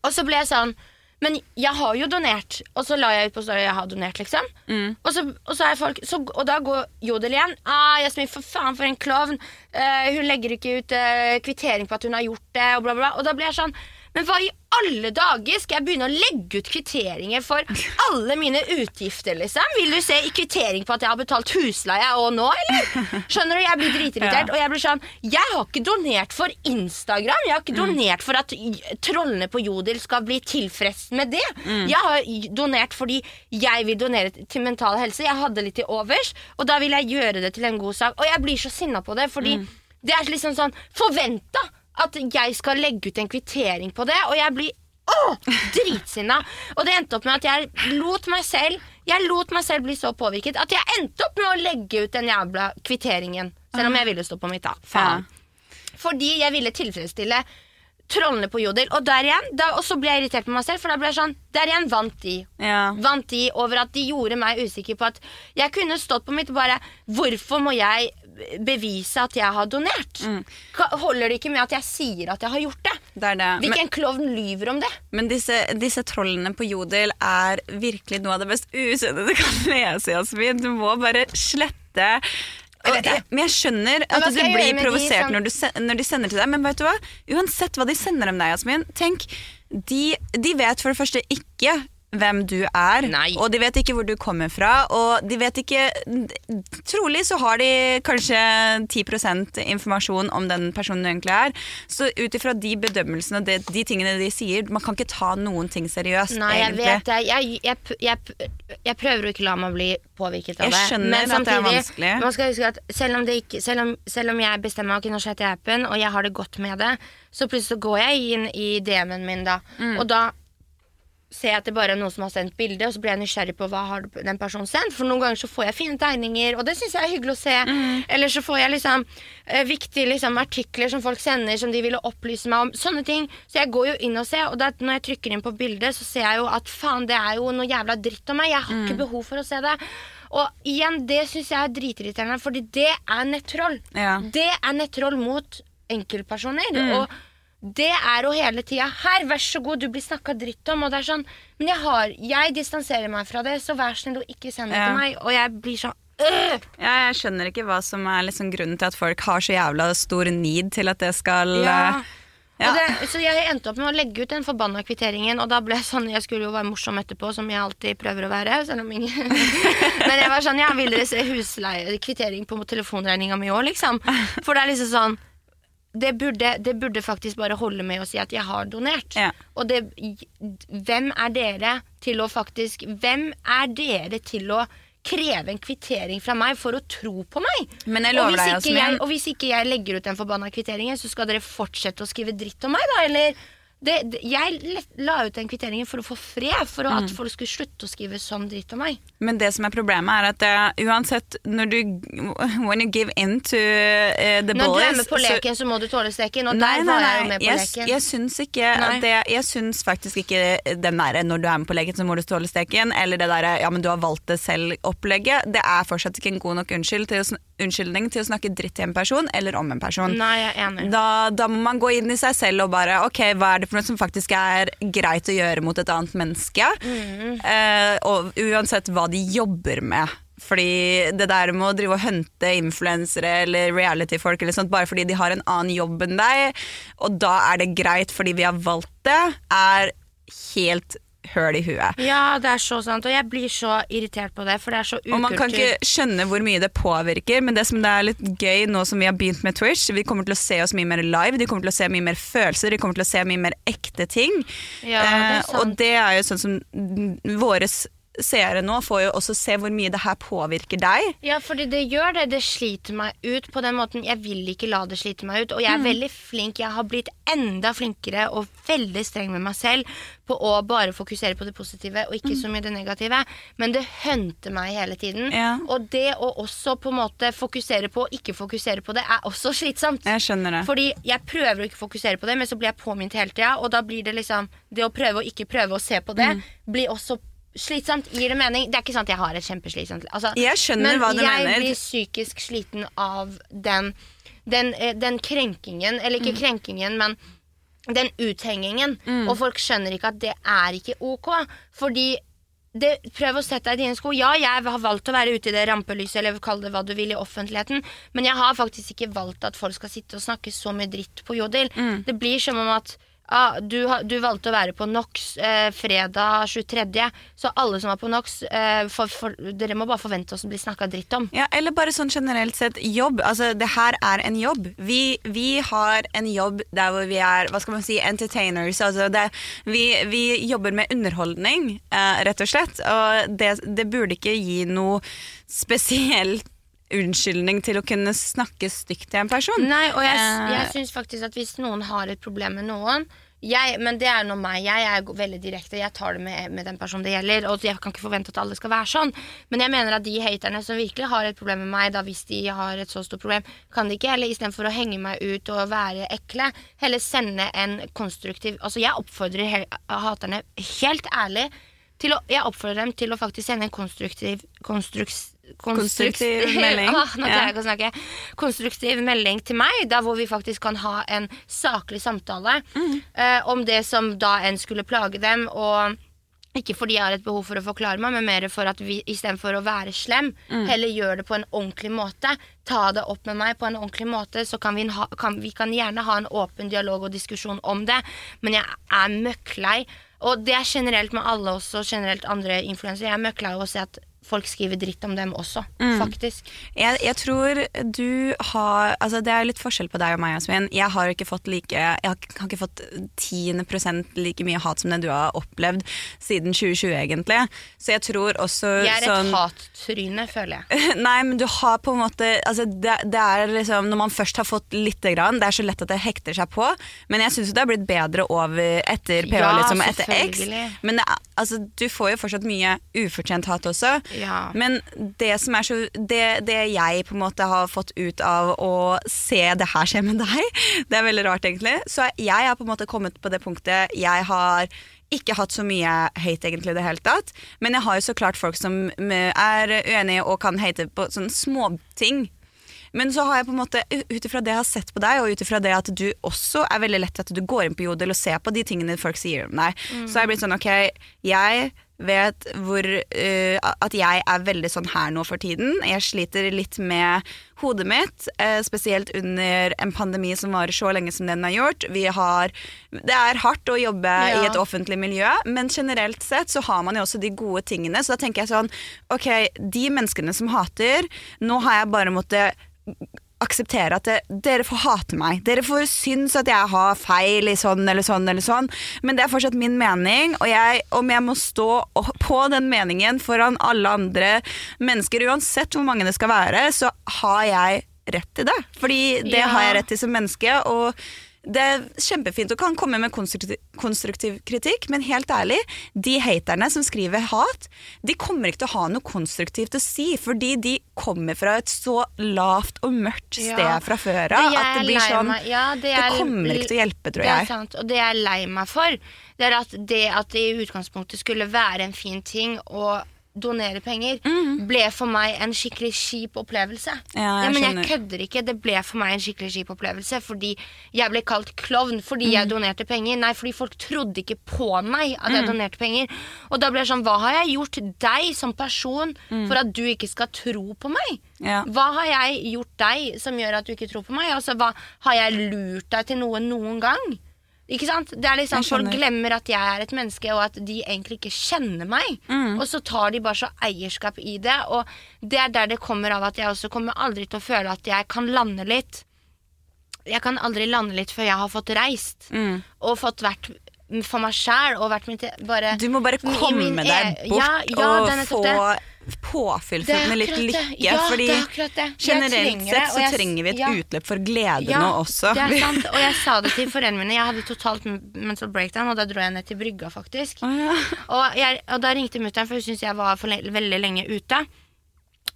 B: Og så ble jeg sånn Men jeg har jo donert. Og så la jeg ut på story jeg har donert, liksom.
C: Mm.
B: Og, så, og, så folk, så, og da går Jodel igjen. Ah, Jasmin, for faen, for en klovn. Uh, hun legger ikke ut uh, kvittering på at hun har gjort det, og bla, bla. Og da blir jeg sånn Men hva i alle dager skal jeg begynne å legge ut kvitteringer for alle mine utgifter, liksom? Vil du se i kvittering på at jeg har betalt husleie og nå, eller? Skjønner du? Jeg blir dritirritert,
C: Ja.
B: og jeg blir sånn Jeg har ikke donert for Instagram. Jeg har ikke donert for at trollene på Jodel skal bli tilfreds med det. Jeg har donert fordi jeg vil donere til mental helse. Jeg hadde litt til overs, og da vil jeg gjøre det til en god sak. Og jeg blir så sinna på det, fordi det er liksom sånn forventa at jeg skal legge ut en kvittering på det, og jeg blir Åh, dritsinna. Og det endte opp med at jeg lot meg selv Jeg lot meg selv bli så påvirket at jeg endte opp med å legge ut den jævla kvitteringen. Selv om jeg ville stå på mitt, da. Faen. Fordi jeg ville tilfredsstille trollene på Jodel. Og der igjen, da, og så ble jeg irritert på meg selv, for da ble jeg sånn Der igjen vant de.
C: Ja.
B: Vant de over at de gjorde meg usikker på at jeg kunne stått på mitt og bare Hvorfor må jeg bevise at jeg har donert? Mm. Holder det ikke med at jeg sier at jeg har gjort det?
C: Det det. Men,
B: Hvilken klovn lyver om det?
C: men disse, disse trollene på Jodel er virkelig noe av det mest usunne du kan lese, Jasmin. Du må bare slette
B: Jeg vet det.
C: Men jeg skjønner at du blir provosert
B: som-
C: når, du når de sender til deg, men vet du hva? Uansett hva de sender om deg, Jasmin, tenk, de, de vet for det første ikke hvem du er,
B: Nei.
C: og de vet ikke hvor du kommer fra, og de vet ikke Trolig så har de kanskje 10% informasjon om den personen du egentlig er. Så ut ifra de bedømmelsene og de, de tingene de sier, man kan ikke ta noen ting seriøst,
B: Nei, jeg
C: egentlig.
B: vet det. Jeg, jeg, jeg, jeg prøver å ikke la meg bli påvirket av det.
C: Jeg skjønner
B: Men
C: at det er vanskelig.
B: Man skal huske at selv om, det ikke, selv om, selv om jeg bestemmer meg ok, nå sletter jeg appen, og jeg har det godt med det, så plutselig så går jeg inn i DM-en min da,
C: Mm.
B: og da ser jeg at det bare er noen som har sendt bilde, og så blir jeg nysgjerrig på hva har den personen sendt. For noen ganger så får jeg fine tegninger, og det syns jeg er hyggelig å se.
C: Mm.
B: Eller så får jeg liksom eh, viktige liksom, artikler som folk sender som de ville opplyse meg om. Sånne ting. Så jeg går jo inn og ser, og da, når jeg trykker inn på bildet, så ser jeg jo at faen, det er jo noe jævla dritt om meg. Jeg har ikke behov for å se det. Og igjen, det syns jeg er dritirriterende, fordi det er nettroll.
C: Ja.
B: Det er nettroll mot enkeltpersoner. Og det er jo hele tida Her, vær så god, du blir snakka dritt om. Og det er sånn Men jeg har Jeg distanserer meg fra det, så vær snill og ikke send det
C: Ja.
B: til meg. Og jeg blir sånn øh!
C: Ja, jeg skjønner ikke hva som er liksom grunnen til at folk har så jævla stor need til at det skal
B: Ja.
C: eh, ja.
B: Det, så jeg endte opp med å legge ut den forbanna kvitteringen, og da ble jeg sånn Jeg skulle jo være morsom etterpå, som jeg alltid prøver å være. Selv om ingen Men jeg var sånn Ja, vil dere se husleie kvittering på telefonregninga mi òg, liksom? For det er liksom sånn det burde, det burde faktisk bare holde med å si at jeg har donert.
C: Ja.
B: Og det, hvem er dere til å faktisk Hvem er dere til å kreve en kvittering fra meg for å tro på meg?
C: Men jeg lover deg, Jasmin-
B: og hvis ikke jeg legger ut den forbanna kvitteringen, så skal dere fortsette å skrive dritt om meg, da? Eller det, det, Jeg la ut den kvitteringen for å få fred, for
C: Mm.
B: at folk skulle slutte å skrive sånn dritt om meg.
C: Men det som er problemet, er at det, uansett når du When you give in to uh, the
B: Når du er med på leken, så må du tåle steken, og
C: Nei,
B: der
C: nei,
B: var jeg jo med på
C: Jeg,
B: leken.
C: jeg syns ikke det, Jeg syns faktisk ikke den derre 'når du er med på leken, så må du tåle steken', eller det derre 'ja, men du har valgt det selv'-opplegget. Det er fortsatt ikke en god nok unnskyld til å, unnskyldning til å snakke dritt til en person, eller om en person.
B: Nei, jeg er enig.
C: Da, da må man gå inn i seg selv og bare Ok, hva er det for noe som faktisk er greit å gjøre mot et annet menneske?
B: Mm.
C: Eh, og uansett hva de jobber med. Fordi det der med å drive og hunte influensere eller reality-folk eller sånt, bare fordi de har en annen jobb enn deg, og da er det greit fordi vi har valgt det, er helt høl i huet.
B: Ja, det er så sant, og jeg blir så irritert på det, for det er så ukultur.
C: Og man kan ikke skjønne hvor mye det påvirker, men det som det er litt gøy nå som vi har begynt med Twitch, vi kommer til å se oss mye mer live, de kommer til å se mye mer følelser, de kommer til å se mye mer ekte ting.
B: Ja, det er
C: Eh, og det er jo sånn som våres seere nå får jo også se hvor mye det her påvirker deg.
B: Ja, fordi det gjør det. Det sliter meg ut på den måten. Jeg vil ikke la det slite meg ut. Og
C: Mm.
B: jeg er veldig flink. Jeg har blitt enda flinkere og veldig streng med meg selv på å bare fokusere på det positive og ikke så mye det negative. Men det hunter meg hele tiden.
C: Mm. Ja.
B: Og det å også på en måte fokusere på og ikke fokusere på det, er også slitsomt.
C: Jeg skjønner det.
B: Fordi jeg prøver å ikke fokusere på det, men så blir jeg påminnet hele tida. Og da blir det liksom Det å prøve å ikke prøve å se på det,
C: Mm.
B: blir også slitsomt. Gir det mening? Det er ikke sånn at jeg har et kjempeslitsomt altså,
C: Jeg skjønner hva du
B: jeg
C: mener.
B: blir psykisk sliten av den, den, eh, den krenkingen. Eller
C: Mm.
B: ikke krenkingen, men den uthengingen. Og folk skjønner ikke at det er ikke ok. Fordi det, Prøv å sette deg i dine sko. Ja, jeg har valgt å være ute i det rampelyset, eller kall det hva du vil, i offentligheten, men jeg har faktisk ikke valgt at folk skal sitte og snakke så mye dritt på Jodel. Det blir som om at ah, du, du valgte å være på NOx eh, fredag 23., så alle som var på NOx, eh, for, for, dere må bare forvente oss å bli snakka dritt om.
C: Ja, eller bare sånn generelt sett jobb. Altså, det her er en jobb. Vi, vi har en jobb der hvor vi er hva skal man si, entertainers. Altså det, vi, vi jobber med underholdning, eh, rett og slett. Og det, det burde ikke gi noe spesiell unnskyldning til å kunne snakke stygt til en person.
B: Nei, og jeg,
C: Eh.
B: jeg syns faktisk at hvis noen har et problem med noen jeg, Men det er nå meg. Jeg er veldig direkte. Jeg tar det med, med den personen det gjelder. Og jeg kan ikke forvente at alle skal være sånn. Men jeg mener at de haterne som virkelig har et problem med meg, da hvis de har et så stort problem, kan de ikke heller istedenfor å henge meg ut og være ekle, heller sende en konstruktiv Altså, jeg oppfordrer haterne helt ærlig til å, Jeg oppfordrer dem til å faktisk sende en konstruktiv konstruks,
C: Konstruktiv melding.
B: Åh, nå klarer jeg ikke å snakke. Konstruktiv melding til meg, der hvor vi faktisk kan ha en saklig samtale
C: Mm.
B: eh, om det som da enn skulle plage dem. og ikke fordi jeg har et behov for å forklare meg, men mer for at vi istedenfor å være slem,
C: Mm.
B: heller gjør det på en ordentlig måte. Ta det opp med meg på en ordentlig måte, så kan vi, ha, kan, vi kan gjerne ha en åpen dialog og diskusjon om det. Men jeg er møkklei, og det er generelt med alle også, generelt andre influensere. Jeg er møkklei av å se at folk skriver dritt om dem også,
C: Mm.
B: faktisk.
C: Jeg, jeg tror du har Altså Det er litt forskjell på deg og meg, Jasmin. Jeg har ikke fått like Jeg har, ikke- har ikke fått 10 prosent like mye hat som det du har opplevd siden 2020, egentlig. Så jeg tror også
B: Jeg er et
C: sånn
B: hattryne, føler jeg.
C: Nei, men du har på en måte altså det, det er liksom, Når man først har fått lite grann, det er så lett at det hekter seg på. Men jeg syns det har blitt bedre over etter PH,
B: Ja,
C: liksom, etter X. Men det, er- altså, du får jo fortsatt mye ufortjent hat også.
B: Ja.
C: Men det som er så det, det jeg på en måte har fått ut av å se det her skje med deg, det er veldig rart egentlig. Så jeg har på en måte kommet på det punktet jeg har ikke hatt så mye hate egentlig i det hele tatt. Men jeg har jo så klart folk som er uenige og kan hate på sånne småting. Men så har jeg på en måte, ut ifra det jeg har sett på deg, og ut ifra det at du også er veldig lett at du går inn på Jodel og ser på de tingene folk sier om deg, så har jeg blitt sånn ok, jeg vet hvor uh, At jeg er veldig sånn her nå for tiden. Jeg sliter litt med hodet mitt, eh, spesielt under en pandemi som varer så lenge som den har gjort. Vi har, det er hardt å jobbe
B: Ja.
C: i et offentlig miljø, men generelt sett så har man jo også de gode tingene. Så da tenker jeg sånn Ok, de menneskene som hater, nå har jeg bare måttet akseptere at det, dere får hate meg. Dere får synes at jeg har feil i sånn eller sånn eller sånn, men det er fortsatt min mening, og jeg, om jeg må stå på den meningen foran alle andre mennesker, uansett hvor mange det skal være, så har jeg rett til det. Fordi det
B: Ja.
C: har jeg rett til som menneske, og det er kjempefint å kan komme med konstruktiv, konstruktiv kritikk, men helt ærlig, de haterne som skriver hat, de kommer ikke til å ha noe konstruktivt å si, fordi de kommer fra et så lavt og mørkt sted
B: Ja.
C: fra før av at det blir sånn
B: ja, det
C: Det
B: er-
C: kommer ikke til å hjelpe, tror jeg.
B: Det er sant, og det jeg er lei meg for, det er at det at det i utgangspunktet skulle være en fin ting å donere penger, ble for meg en skikkelig kjip opplevelse.
C: Mhm. Ja, jeg
B: men
C: skjønner.
B: jeg kødder ikke. Det ble for meg en skikkelig kjip opplevelse fordi jeg ble kalt klovn fordi
C: mm.
B: jeg donerte penger. Nei, fordi folk trodde ikke på meg at
C: Mhm.
B: jeg donerte penger. Og da ble det sånn, hva har jeg gjort deg som person
C: Mhm.
B: for at du ikke skal tro på meg?
C: Ja.
B: Hva har jeg gjort deg som gjør at du ikke tror på meg? Altså, hva, har jeg lurt deg til noe noen gang? Ikke sant? Det er liksom Folk glemmer at jeg er et menneske, og at de egentlig ikke kjenner meg.
C: Mm.
B: Og så tar de bare så eierskap i det. Og det er der det kommer av at jeg også kommer aldri til å føle at jeg kan lande litt. Jeg kan aldri lande litt før jeg har fått reist.
C: Mm.
B: Og fått vært for meg sjæl og vært mitt bare
C: Du må bare komme
B: min
C: deg
B: e-
C: bort
B: Ja, ja,
C: og få
B: det.
C: Påfyll
B: er
C: med litt lykke.
B: Ja,
C: fordi
B: er.
C: Generelt
B: trenger
C: sett så
B: jeg-
C: trenger vi et
B: ja.
C: utløp for glede
B: Ja,
C: nå også.
B: Det er sant, og jeg sa det til foreldrene mine. Jeg hadde totalt mental breakdown, og da dro jeg ned til brygga, faktisk.
C: Oh, ja.
B: Og, jeg, og da ringte mutter'n, for hun syntes jeg var for le veldig lenge ute.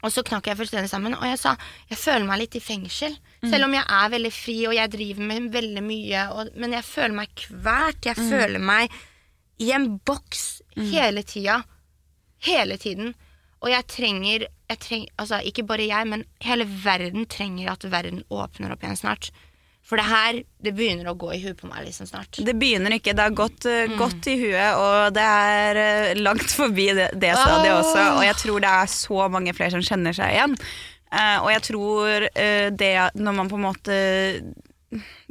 B: Og så knakk jeg fullstendig sammen, og jeg sa jeg føler meg litt i fengsel. Selv om jeg er veldig fri, og jeg driver med veldig mye, og, men jeg føler meg kvært. Jeg føler meg i en boks hele tida. Hele tiden. Og jeg trenger, jeg trenger Altså, ikke bare jeg, men hele verden trenger at verden åpner opp igjen snart. For det her, det begynner å gå i huet på meg liksom snart.
C: Det begynner ikke. Det har gått, uh,
B: Mm.
C: godt i huet, og det er uh, langt forbi det, det stadiet
B: Åh.
C: også. Og jeg tror det er så mange flere som kjenner seg igjen. Uh, og jeg tror det når man på en måte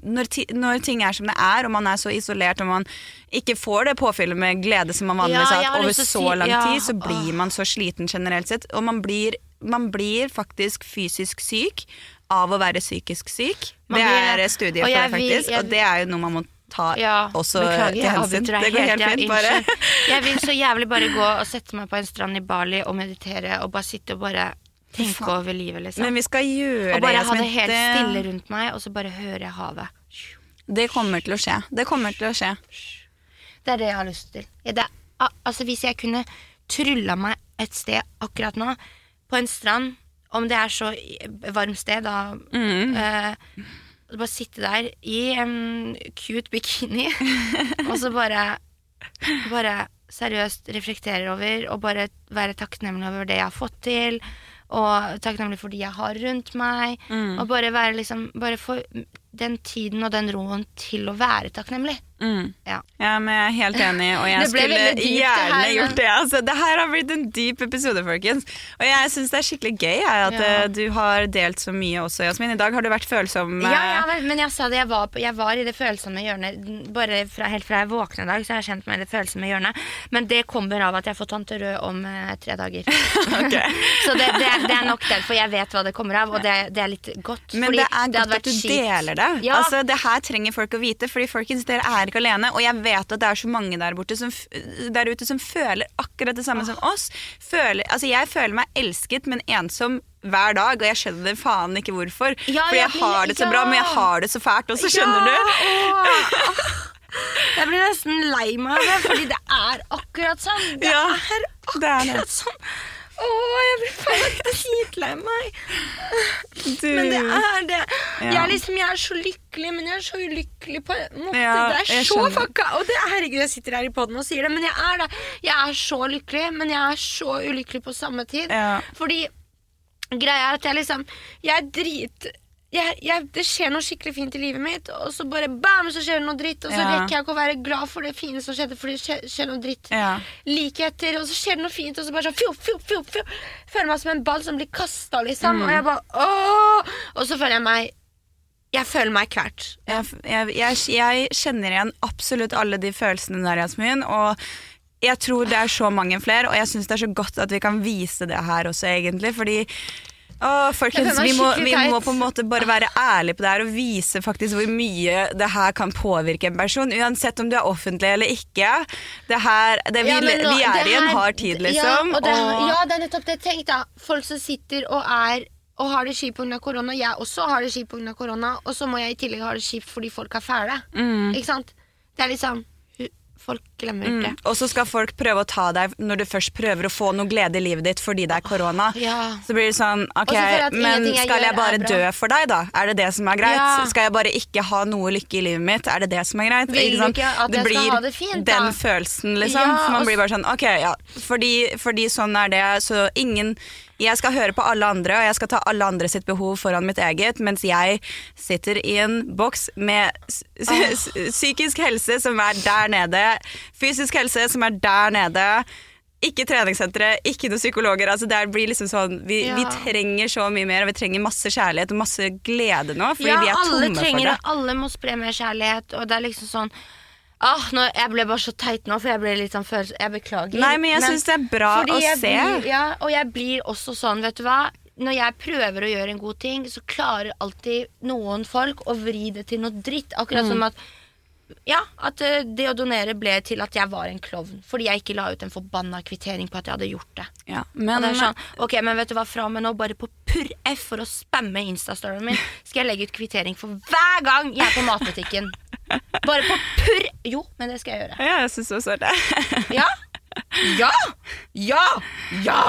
C: når, ti, når ting er som det er, og man er så isolert og man ikke får det påfyllet med glede som man vanligvis har hatt over så
B: si-
C: lang
B: ja,
C: tid, så blir man så sliten generelt sett. Og man blir, man blir faktisk fysisk syk av å være psykisk syk.
B: Man
C: det er studier
B: Og
C: for det,
B: faktisk, vil- jeg
C: og det er jo noe man må ta
B: Ja,
C: også
B: beklager,
C: til hensyn. Det går helt fint, bare.
B: Jeg vil så jævlig bare gå og sette meg på en strand i Bali og meditere og bare sitte og bare tenke over livet, liksom.
C: Men vi skal gjøre
B: og bare
C: det.
B: ha det helt stille rundt meg, og så bare hører jeg havet.
C: Det kommer til å skje. Det kommer til å skje.
B: Det er det jeg har lyst til. Det altså Hvis jeg kunne trylla meg et sted akkurat nå, på en strand, om det er så varmt sted, da
C: Mm.
B: eh, Bare sitte der i en cute bikini, og så bare Bare seriøst reflektere over, og bare være takknemlig over det jeg har fått til. Og takknemlig for de jeg har rundt meg.
C: Mm.
B: Og bare være liksom Bare få den tiden og den roen til å være takknemlig.
C: Mm.
B: Ja.
C: Ja, men jeg er helt enig, og jeg skulle
B: dypt, det
C: gjerne
B: her,
C: gjort det. Altså, det her har blitt en dyp episode, folkens. Og jeg syns det er skikkelig gøy jeg, at
B: Ja.
C: eh, du har delt så mye også, Jasmin. I dag har du vært følsom.
B: Ja,
C: eh,
B: ja, men- men jeg sa det, jeg var, jeg var i det følsomme hjørnet bare fra, helt fra jeg våkna i dag. Så jeg har kjent meg i det følsomme hjørnet Men det kommer av at jeg får tante Rød om eh, tre dager. Så det, det, det er nok derfor jeg vet hva det kommer av, og det, det er litt godt.
C: Men det er godt at du deler det.
B: Ja.
C: Altså, det her trenger folk å vite, fordi folkens, dere er ikke alene. Og jeg vet at det er så mange der, borte som, der ute som føler akkurat det samme som oss. Føler, altså, jeg føler meg elsket, men ensom hver dag, og jeg skjønner faen ikke hvorfor.
B: Ja,
C: Fordi jeg har det så bra, men jeg har det så fælt også, skjønner du?
B: Åh. Jeg blir nesten lei meg av det, fordi det er akkurat sånn. Det
C: Ja,
B: er akkurat sånn. Åh, jeg blir faen dritlei meg.
C: Du.
B: Men det er det.
C: Ja.
B: Jeg, er liksom, jeg er så lykkelig, men jeg er så ulykkelig på en måte.
C: Ja,
B: det er så fucka. Og det, herregud, jeg sitter her i poden og sier det, men jeg er det. Jeg er så lykkelig, men jeg er så ulykkelig på samme tid.
C: Ja.
B: Fordi greia er at jeg liksom Jeg er drit... Jeg, jeg, det skjer noe skikkelig fint i livet mitt, og så bare bam, så skjer det noe dritt. Og så
C: Ja.
B: rekker jeg ikke å være glad for det fine som skjedde, fordi det skjer, skjer noe dritt
C: Ja.
B: like etter, og så skjer det noe fint, og så bare sånn fjo, fjo, fjo, fjo. Føler meg som en ball som blir kasta, liksom.
C: Mm.
B: Og jeg bare åh! Og så føler jeg meg Jeg føler meg kvert.
C: Jeg, jeg, jeg, jeg kjenner igjen absolutt alle de følelsene der, Jasmin. Og jeg tror det er så mange flere, og jeg syns det er så godt at vi kan vise det her også, egentlig. Fordi å, folkens, vi må, vi må på en måte bare være ærlige på det her og vise faktisk hvor mye det her kan påvirke en person. Uansett om du er offentlig eller ikke. Det her, det, vi,
B: Ja, nå-
C: vi er
B: det
C: i en hard tid, liksom.
B: Ja, det,
C: og-
B: ja, det er nettopp det. Tenk da, folk som sitter og er og har det kjipt pga. korona. Jeg også har det kjipt pga. korona, og så må jeg i tillegg ha det kjipt fordi folk er fæle.
C: Mm.
B: Ikke sant? Det er liksom Folk glemmer det.
C: Og så skal folk prøve å ta deg når du først prøver å få noe glede i livet ditt fordi det er korona.
B: Ja.
C: Så blir det sånn, ok, men
B: jeg
C: skal jeg bare dø for deg da? Er det det som er greit?
B: Ja.
C: Skal jeg bare ikke ha noe lykke i livet mitt? Er det det som er greit?
B: Vil du ikke at
C: det
B: jeg skal
C: blir
B: ha det fint, da?
C: den følelsen, liksom.
B: Ja,
C: man blir bare sånn, ok, ja, fordi, fordi sånn er det, så ingen... Jeg skal høre på alle andre, og jeg skal ta alle andre sitt behov foran mitt eget, mens jeg sitter i en boks med psykisk helse som er der nede, fysisk helse som er der nede, ikke treningssentre, ikke noen psykologer. Altså det blir liksom sånn, vi,
B: Ja.
C: vi trenger så mye mer, og vi trenger masse kjærlighet og masse glede nå, fordi
B: ja,
C: vi er tomme
B: trenger
C: for det.
B: det. Alle må spre mer kjærlighet, og det er liksom sånn Ah, nå, jeg ble bare så teit nå, for jeg ble litt sånn følelse... Jeg beklager.
C: Nei, men jeg synes det er bra å se.
B: Blir, ja, og jeg blir også sånn, vet du hva. Når jeg prøver å gjøre en god ting, så klarer alltid noen folk å vri det til noe dritt. Akkurat
C: Mm.
B: som at ja, at eh, det å donere ble til at jeg var en klovn. Fordi jeg ikke la ut en forbanna kvittering på at jeg hadde gjort det.
C: Ja, men
B: det sånn, ok, men vet du hva, fra og med nå, bare på purr F for å spamme Instastoryen min, skal jeg legge ut kvittering for hver gang jeg er på matbutikken. Bare på purr Jo, men det skal jeg gjøre.
C: ja, jeg synes også det.
B: Ja! Ja! Ja! Ja!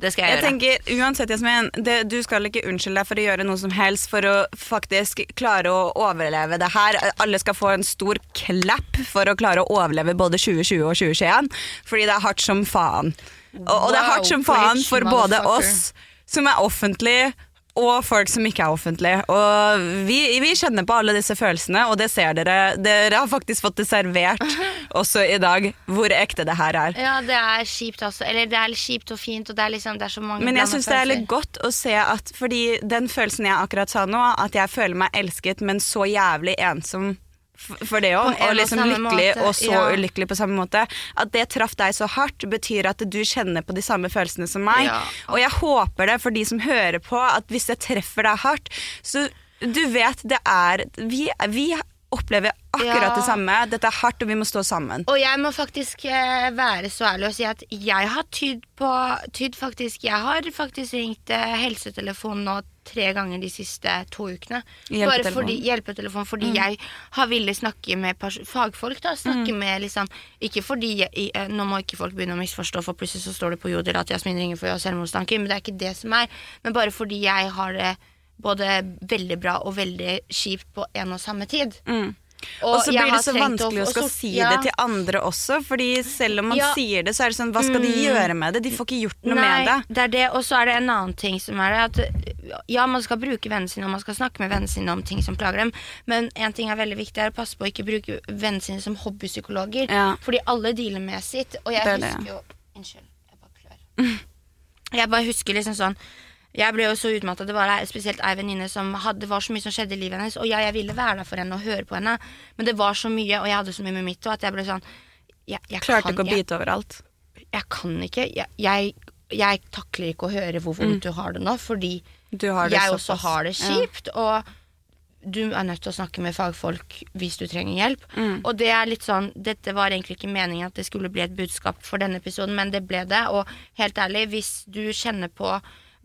B: Det skal jeg,
C: Jeg
B: gjøre.
C: tenker, uansett, Jasmin, det, du skal ikke unnskylde deg for å gjøre noe som helst for å faktisk klare å overleve det her. Alle skal få en stor klapp for å klare å overleve både 2020 og 2021, fordi det er hardt som faen. Og, og det er hardt som faen for både oss som er offentlige, og folk som ikke er offentlige. Og vi, vi kjenner på alle disse følelsene, og det ser dere. Dere har faktisk fått det servert også i dag, hvor ekte det her er.
B: Ja, det er kjipt, altså. Eller det er kjipt og fint, og det er liksom Det er så mange
C: Men jeg syns det er litt godt å se at Fordi den følelsen jeg akkurat sa nå, at jeg føler meg elsket, men så jævlig ensom for det òg, og liksom lykkelig
B: måte,
C: og så
B: ja.
C: ulykkelig på samme måte. At det traff deg så hardt, betyr at du kjenner på de samme følelsene som meg.
B: Ja.
C: Og jeg håper det for de som hører på, at hvis det treffer deg hardt, så du vet det er Vi, vi opplever akkurat
B: Ja.
C: det samme. Dette er hardt, og vi må stå sammen.
B: Og jeg må faktisk eh, være så ærlig og si at jeg har tydd på tydd faktisk, Jeg har faktisk ringt eh, helsetelefonen nå tre ganger de siste to ukene. Bare fordi, hjelpetelefon, fordi jeg har ville snakke med fagfolk. da Snakke med liksom Ikke fordi jeg, eh, Nå må ikke folk begynne å misforstå, for plutselig så står det på Jodel at Jasmin ringer for å ha selvmordstanker, men det er ikke det som er. Men bare fordi jeg har det både veldig bra og veldig kjipt på en og samme tid.
C: Mm. Og så blir det så vanskelig å skal si
B: ja.
C: det til andre også, fordi selv om man
B: Ja.
C: sier det, så er det sånn, hva skal de gjøre med det? De får ikke gjort noe
B: Nei,
C: med det.
B: det det, og så er det en annen ting som er det at ja, man skal bruke vennene sine, og man skal snakke med vennene sine om ting som plager dem, men en ting er veldig viktig, er å passe på å ikke bruke vennene sine som hobbypsykologer,
C: Ja.
B: fordi alle dealer med sitt, og jeg
C: er
B: husker jo Unnskyld, jeg bare klør. Jeg bare husker liksom sånn jeg ble jo så utmatta. Det var spesielt ei venninne som hadde, det var så mye som skjedde i livet hennes. Og ja, jeg ville være der for henne og høre på henne, men det var så mye, og jeg hadde så mye med mitt òg, at jeg ble sånn jeg, jeg
C: Klarte
B: kan-
C: ikke å bite overalt.
B: jeg kan ikke. Jeg, jeg, takler ikke å høre hvor vondt du har det nå, fordi
C: Du har det
B: jeg også har det
C: Ja.
B: kjipt. Og du er nødt til å snakke med fagfolk hvis du trenger hjelp.
C: Mm.
B: Og det er litt sånn Dette var egentlig ikke meningen at det skulle bli et budskap for denne episoden, men det ble det. Og helt ærlig, hvis du kjenner på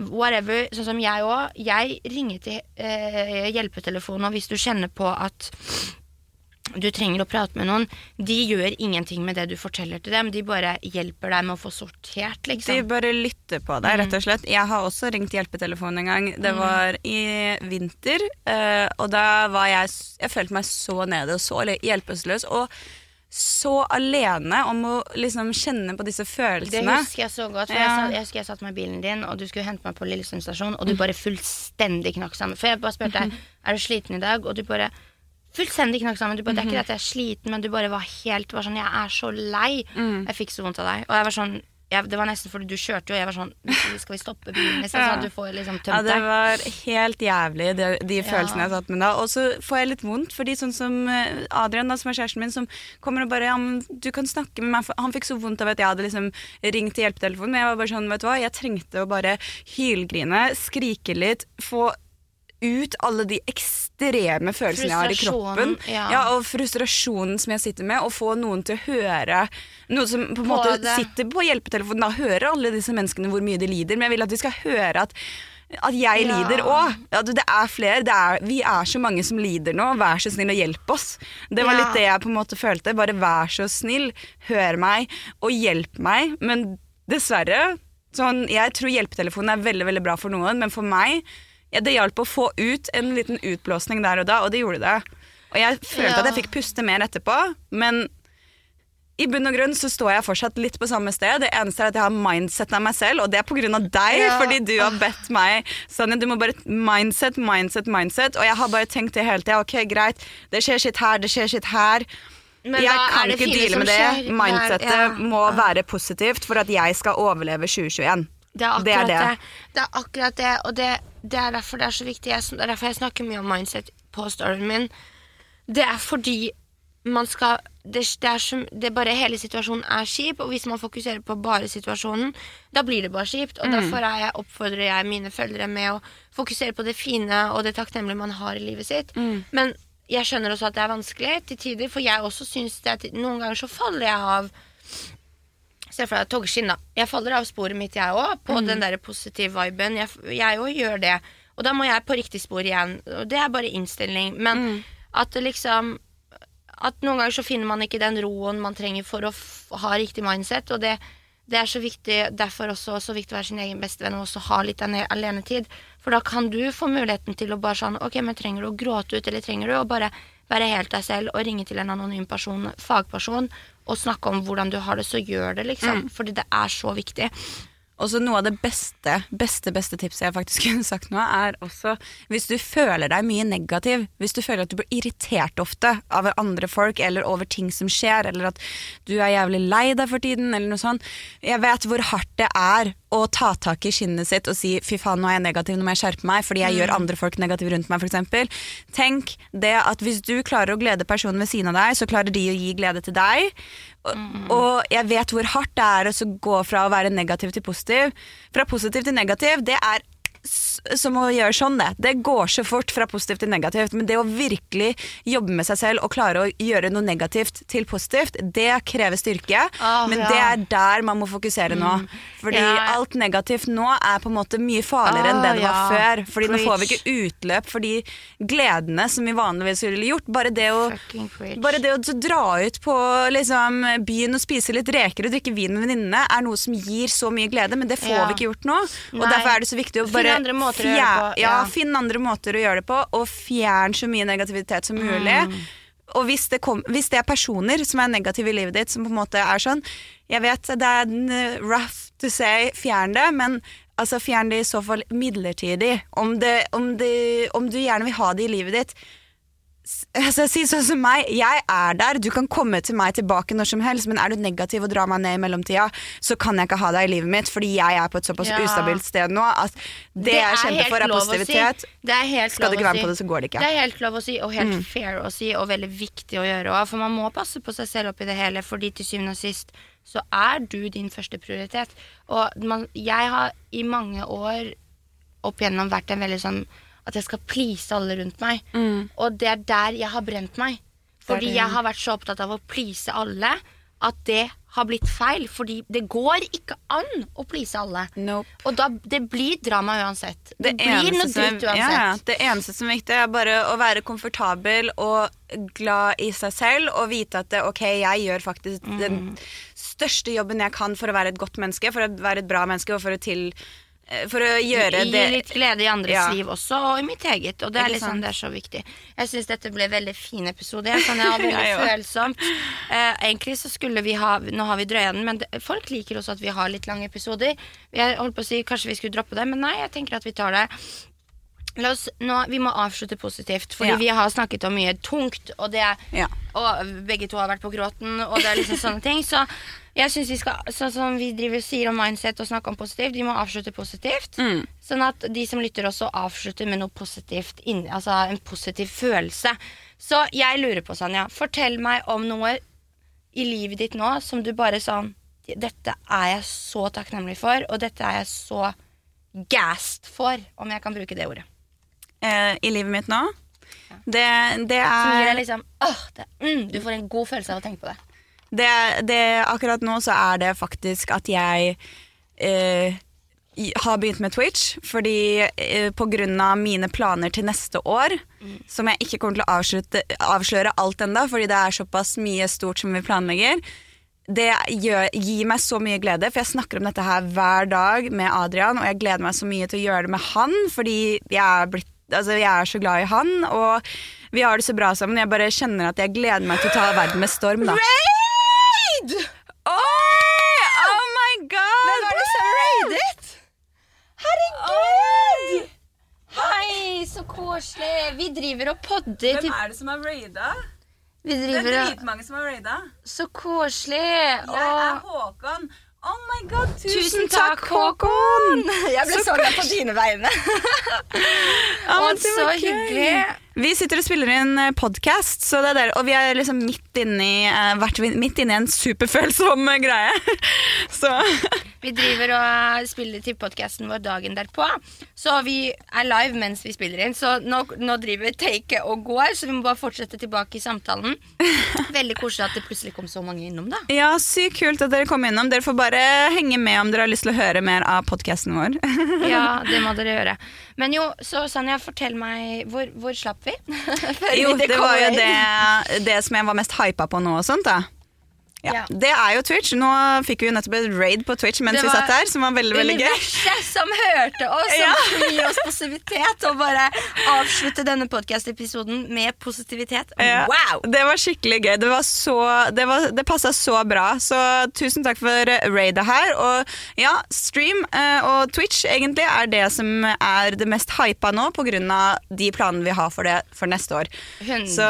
B: whatever, sånn som jeg òg Jeg ringer til eh, hjelpetelefonen, og hvis du kjenner på at du trenger å prate med noen. De gjør ingenting med det du forteller til dem. De bare hjelper deg med å få sortert,
C: De
B: liksom.
C: bare lytter på deg, rett og slett. Jeg har også ringt hjelpetelefonen en gang. Det var i vinter, eh, og da var jeg Jeg følte meg så nede og så hjelpeløs. Og så alene om å liksom kjenne på disse følelsene.
B: Det husker jeg så godt. For
C: Ja.
B: jeg, satt, jeg husker jeg satt med bilen din, og du skulle hente meg på Lillesund stasjon, og du bare fullstendig knakk sammen. For jeg bare spurte deg er du sliten i dag, og du bare fullstendig knakk sammen. Du bare, Det er ikke det at jeg er sliten, men du bare var helt var sånn Jeg er så lei. Jeg fikk så vondt av deg. Og jeg var sånn jeg, Det var nesten fordi du kjørte jo, og jeg var sånn Skal vi stoppe bilen? Nesten,
C: Ja.
B: så at du får liksom
C: Ja, det var helt jævlig, de, de
B: Ja.
C: følelsene jeg satt med da. Og så får jeg litt vondt, fordi sånn som eh, Adrian, da, som er kjæresten min, som kommer og bare ja, du kan snakke med meg. Han fikk så vondt av at jeg hadde liksom ringt til hjelpetelefonen. Men jeg var bare sånn, vet du hva, jeg trengte å bare hylgrine, skrike litt, få ut alle de ekstreme følelsene jeg har i kroppen.
B: Ja. ja.
C: og frustrasjonen som jeg sitter med, og få noen til å høre Noen som på en måte
B: det.
C: sitter på hjelpetelefonen og hører alle disse menneskene hvor mye de lider, men jeg vil at de skal høre at at jeg
B: Ja.
C: lider òg. At det er flere. Det er, vi er så mange som lider nå. Vær så snill og hjelp oss. Det var
B: Ja.
C: litt det jeg på en måte følte. Bare vær så snill, hør meg og hjelp meg. Men dessverre sånn, Jeg tror hjelpetelefonen er veldig veldig bra for noen, men for meg ja, det hjalp å få ut en liten utblåsning der og da, og det gjorde det. Og jeg følte
B: Ja.
C: at jeg fikk puste mer etterpå, men i bunn og grunn så står jeg fortsatt litt på samme sted. Det eneste er at jeg har mindset av meg selv, og det er av deg,
B: Ja.
C: fordi du har bedt meg Sanja, du må bare mindset, mindset, mindset. Og jeg har bare tenkt det hele tida. Ok, greit, det skjer sitt her, det skjer sitt her.
B: Men
C: jeg kan ikke deale med det.
B: skjer?
C: Mindsettet
B: ja.
C: må være positivt for at jeg skal overleve 2021.
B: Det er
C: Det er
B: det.
C: det.
B: det. er akkurat det, og det, det er derfor det er så viktig. Jeg, det er derfor jeg snakker mye om mindset på storyen min. Det er fordi man skal det, det er som, det er bare Hele situasjonen er kjip, og hvis man fokuserer på bare situasjonen, da blir det bare kjipt. Og derfor er jeg, oppfordrer jeg mine følgere med å fokusere på det fine og det takknemlige man har i livet sitt. Men jeg skjønner også at det er vanskelig til tider, for jeg også syns det at noen ganger så faller jeg av Se for deg togskinn, da. Jeg faller av sporet mitt, jeg òg, på den der positive viben. Jeg òg gjør det. Og da må jeg på riktig spor igjen. Og det er bare innstilling. Men at liksom At noen ganger så finner man ikke den roen man trenger for å ha riktig mindset, og det, det er så viktig, derfor også så viktig å være sin egen bestevenn og også ha litt alenetid. For da kan du få muligheten til å bare sånn Ok, men trenger du å gråte ut, eller trenger du å bare være helt deg selv og ringe til en anonym person, fagperson, og snakke om hvordan du har det, så gjør det, liksom. Fordi det er så viktig.
C: Og så noe av det beste, beste, beste tipset jeg faktisk kunne sagt nå, er også hvis du føler deg mye negativ, hvis du føler at du blir irritert ofte av andre folk eller over ting som skjer, eller at du er jævlig lei deg for tiden, eller noe sånt. Jeg vet hvor hardt det er å ta tak i skinnet sitt og si fy faen, nå er jeg negativ, nå må jeg skjerpe meg fordi jeg gjør andre folk negative rundt meg, f.eks. Tenk det at hvis du klarer å glede personen ved siden av deg, så klarer de å gi glede til deg. Og, og jeg vet hvor hardt det er å gå fra å være negativ til positiv. Fra positiv til negativ, det er som å gjøre sånn, det. Det går så fort fra positivt til negativt. Men det å virkelig jobbe med seg selv og klare å gjøre noe negativt til positivt, det krever styrke.
B: Oh,
C: men
B: ja.
C: det er der man må fokusere nå. Fordi
B: Ja.
C: alt negativt nå er på en måte mye farligere enn det
B: det
C: det var før. Fordi nå får vi ikke utløp for de gledene som vi vanligvis ville gjort. Bare det å bare det å dra ut på liksom, byen og spise litt reker og drikke vin med venninnene er noe som gir så mye glede, men det får
B: Ja.
C: vi ikke gjort nå. Og
B: Nei.
C: derfor er det så viktig å bare
B: andre måter å gjøre det på,
C: Ja,
B: ja.
C: finn andre måter å gjøre det på, og fjern så mye negativitet som mulig. og hvis det, kom, hvis det er personer som er negative i livet ditt, som på en måte er sånn Jeg vet det er rough to say, fjern det, men altså, fjern det i så fall midlertidig. Om, det, om, det, om du gjerne vil ha det i livet ditt, Altså, si sånn som meg, jeg er der, du kan komme til meg tilbake når som helst, men er du negativ og drar meg ned i mellomtida, så kan jeg ikke ha deg i livet mitt, fordi jeg er på et såpass
B: Ja.
C: ustabilt sted nå at det, jeg kjemper for, er positivitet.
B: Si. Det er helt
C: Skal du ikke være med
B: si.
C: på det, så går det ikke. Mm.
B: Det er helt lov å si, og helt fair å si, og veldig viktig å gjøre òg. For man må passe på seg selv oppi det hele, fordi til syvende og sist så er du din første prioritet. Og man, jeg har i mange år opp igjennom vært en veldig sånn at jeg skal please alle rundt meg. Og det er der jeg har brent meg. Fordi jeg har vært så opptatt av å please alle at det har blitt feil. Fordi det går ikke an å please alle.
C: Nope.
B: Og da, det blir drama uansett. Det,
C: Det
B: blir noe dritt uansett.
C: ja, det eneste som er viktig, er bare å være komfortabel og glad i seg selv og vite at det, ok, jeg gjør faktisk
B: Mm.
C: den største jobben jeg kan for å være et godt menneske, for å være et bra menneske og for å, til, for å gjøre
B: Gi
C: det
B: litt glede i andres
C: Ja.
B: liv også, og i mitt eget. Og det er, liksom, det er så viktig. Jeg syns dette ble en veldig fin episode. Jeg veldig
C: Jeg også.
B: følsomt. Eh, egentlig så skulle vi ha Nå har vi drøya den, men det, folk liker også at vi har litt lange episoder. Jeg holdt på å si kanskje vi skulle droppe det, men nei, jeg tenker at vi tar det. La oss, nå, vi må avslutte positivt, fordi
C: Ja.
B: vi har snakket om mye tungt. Og, det
C: Ja.
B: og begge to har vært på gråten, og det er liksom sånne ting. Så jeg synes vi skal Sånn som vi driver sier om mindset og snakker om positivt, vi må avslutte positivt.
C: Mm.
B: Sånn at de som lytter også avslutter med noe positivt Altså en positiv følelse. Så jeg lurer på, Sanja, fortell meg om noe i livet ditt nå som du bare sånn Dette er jeg så takknemlig for, og dette er jeg så gassed for, om jeg kan bruke det ordet.
C: eh, i livet mitt nå. Det, det
B: Som gir
C: er
B: deg liksom åh, det, mm, Du får en god følelse av å tenke på det.
C: Det, det, akkurat nå så er det faktisk at jeg eh, har begynt med Twitch. Fordi eh, av mine planer til neste år, som jeg ikke kommer til å avslutte, avsløre alt enda, fordi det er såpass mye stort som vi planlegger. Det gjør, gir meg så mye glede, for jeg snakker om dette her hver dag med Adrian, og jeg gleder meg så mye til å gjøre det med han, fordi jeg er, blitt, altså jeg er så glad i han, og vi har det så bra sammen. Jeg bare kjenner at jeg gleder meg til å ta verden med storm, da.
B: Raid!
C: Oi! Oh my god!
B: Hvem er det som raidet? Herregud! Hei, så koselig. Vi driver og podder. til-
C: er det som har raida?
B: Vi driver og
C: dritmange som har raida.
B: Så koselig.
C: Jeg er Håkon. Oh my god,
B: tusen takk, Håkon. Jeg ble
C: Så
B: glad på dine vegne. Og så hyggelig.
C: Vi sitter og spiller inn podkast, og vi er liksom midt inni, eh, vært midt inni en superfølsom eh, greie. Så
B: Vi driver og spiller til podkasten vår dagen derpå. Så vi er live mens vi spiller inn. Så nå, nå driver take og går, så vi må bare fortsette tilbake i samtalen. Veldig koselig at det plutselig kom så mange innom, da.
C: ja, sykt kult at dere kom innom. Dere får bare henge med om dere har lyst til å høre mer av podkasten vår.
B: Ja, det må dere gjøre. Men jo, så Sanja, fortell meg Hvor, hvor slapp vi?
C: Jo,
B: vi
C: det var jo det, det som jeg var mest hypa på nå og sånt, da. Ja. Det er jo Twitch. Nå fikk vi jo nettopp et raid på Twitch mens vi satt her, som var veldig veldig gøy.
B: Universet som hørte oss, som
C: Ja.
B: skulle gi oss positivitet, og bare avslutte denne podkast-episoden med positivitet. Wow!
C: Det var skikkelig gøy. Det, var så, det, var, det passa så bra. Så tusen takk for raidet her. Og ja, stream eh, og Twitch egentlig er det som er det mest hypa nå, pga. de planene vi har for det for neste år.
B: 100
C: Så,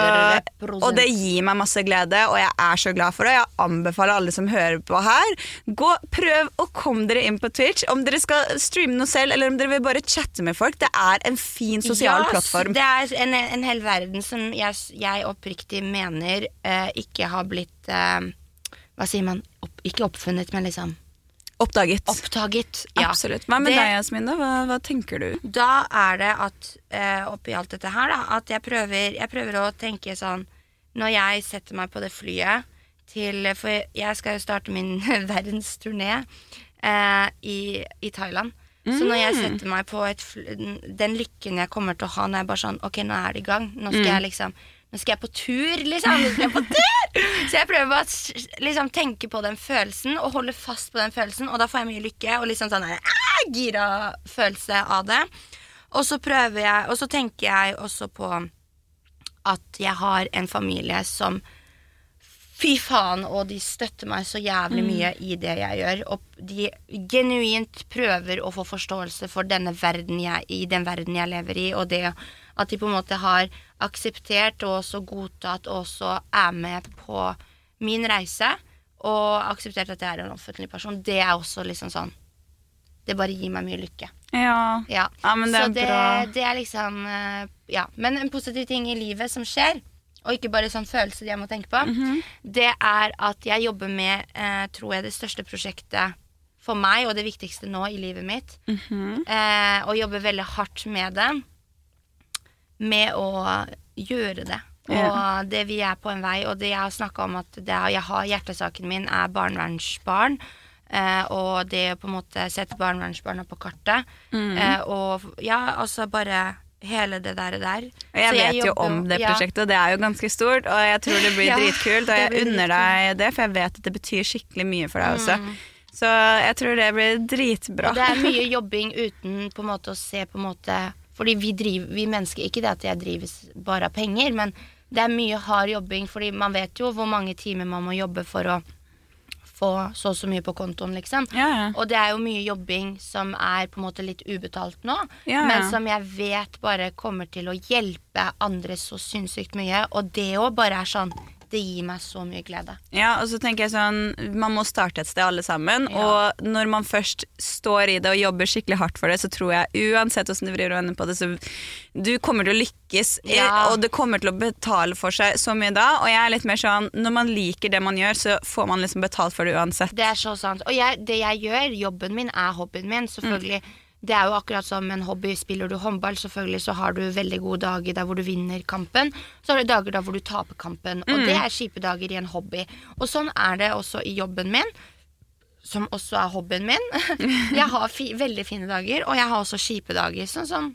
C: og det gir meg masse glede, og jeg er så glad for det. Jeg anbefaler alle som hører på her, gå, prøv å komme dere inn på Twitch. Om dere skal streame noe selv, eller om dere vil bare chatte med folk. Det er en fin sosial
B: yes,
C: plattform.
B: Det er en, en hel verden som jeg, jeg oppriktig mener uh, ikke har blitt uh, Hva sier man? Opp, ikke oppfunnet, men liksom
C: Oppdaget.
B: oppdaget. Ja.
C: Absolutt. Hva med
B: Det-
C: deg, Jasmin? Hva, hva tenker du?
B: Da er det at uh, oppi alt dette her, da, at jeg prøver, jeg prøver å tenke sånn Når jeg setter meg på det flyet til For jeg skal jo starte min verdensturné eh, i, i Thailand. Så når jeg setter meg på et den lykken jeg kommer til å ha når jeg bare sånn Ok, nå er det i gang. Nå skal jeg liksom Nå skal jeg på tur, liksom. Nå skal jeg på tur! Så jeg prøver bare å liksom, tenke på den følelsen og holde fast på den følelsen, og da får jeg mye lykke og liksom sånn ah, gira følelse av det. Og så prøver jeg Og så tenker jeg også på at jeg har en familie som Fy faen, og de støtter meg så jævlig mye i det jeg gjør. Og de genuint prøver å få forståelse for denne verden jeg, i den verden jeg lever i, og det at de på en måte har akseptert og også godtatt og også er med på min reise, og akseptert at jeg er en offentlig person, det er også liksom sånn Det bare gir meg mye lykke.
C: Ja.
B: Ja.
C: Ja, men det
B: så
C: er
B: det,
C: bra.
B: det er liksom eh, Ja. Men en positiv ting i livet som skjer, og ikke bare sånn følelser jeg må tenke på,
C: Mhm.
B: det er at jeg jobber med, eh, tror jeg, det største prosjektet for meg, og det viktigste nå i livet mitt.
C: Mhm.
B: eh, og jobber veldig hardt med det. Med å gjøre det. Og det vi er på en vei, og det jeg har snakka om at det jeg har hjertesaken min er barnevernsbarn. Eh, og det å på en måte sette barnevernsbarna på kartet.
C: Mm.
B: Eh, og ja, altså bare hele det der. der.
C: Og jeg
B: Så
C: vet jo
B: jobber-
C: om det prosjektet, og det er jo ganske stort. Og jeg tror det blir
B: Ja,
C: dritkult, og jeg unner deg det, for jeg vet at det betyr skikkelig mye for deg også. Så jeg tror det blir dritbra.
B: Og det er mye jobbing uten på en måte å se på en måte Fordi vi driver, vi mennesker Ikke det at jeg drives bare av penger, men det er mye hard jobbing, fordi man vet jo hvor mange timer man må jobbe for å få så og så mye på kontoen, liksom.
C: Ja, ja.
B: Og det er jo mye jobbing som er på en måte litt ubetalt nå,
C: Ja,
B: men som jeg vet bare kommer til å hjelpe andre så sinnssykt mye. Og det òg bare er sånn Det gir meg så mye glede.
C: Ja, og så tenker jeg sånn Man må starte et sted, alle sammen.
B: Ja.
C: Og når man først står i det og jobber skikkelig hardt for det, så tror jeg uansett hvordan du vrir og vender på det, så du kommer til å lykkes.
B: Ja.
C: Og det kommer til å betale for seg så mye da. Og jeg er litt mer sånn Når man liker det man gjør, så får man liksom betalt for det uansett.
B: Det er så sant. Og jeg, det jeg gjør, jobben min er hobbyen min. Selvfølgelig. Det er jo akkurat som en hobby. Spiller du håndball, selvfølgelig så har du veldig gode dager der hvor du vinner kampen. Så har du dager der hvor du taper kampen. Og det er kjipe dager i en hobby. Og sånn er det også i jobben min. Som også er hobbyen min. Jeg har fi, veldig fine dager, og jeg har også kjipe dager. Sånn som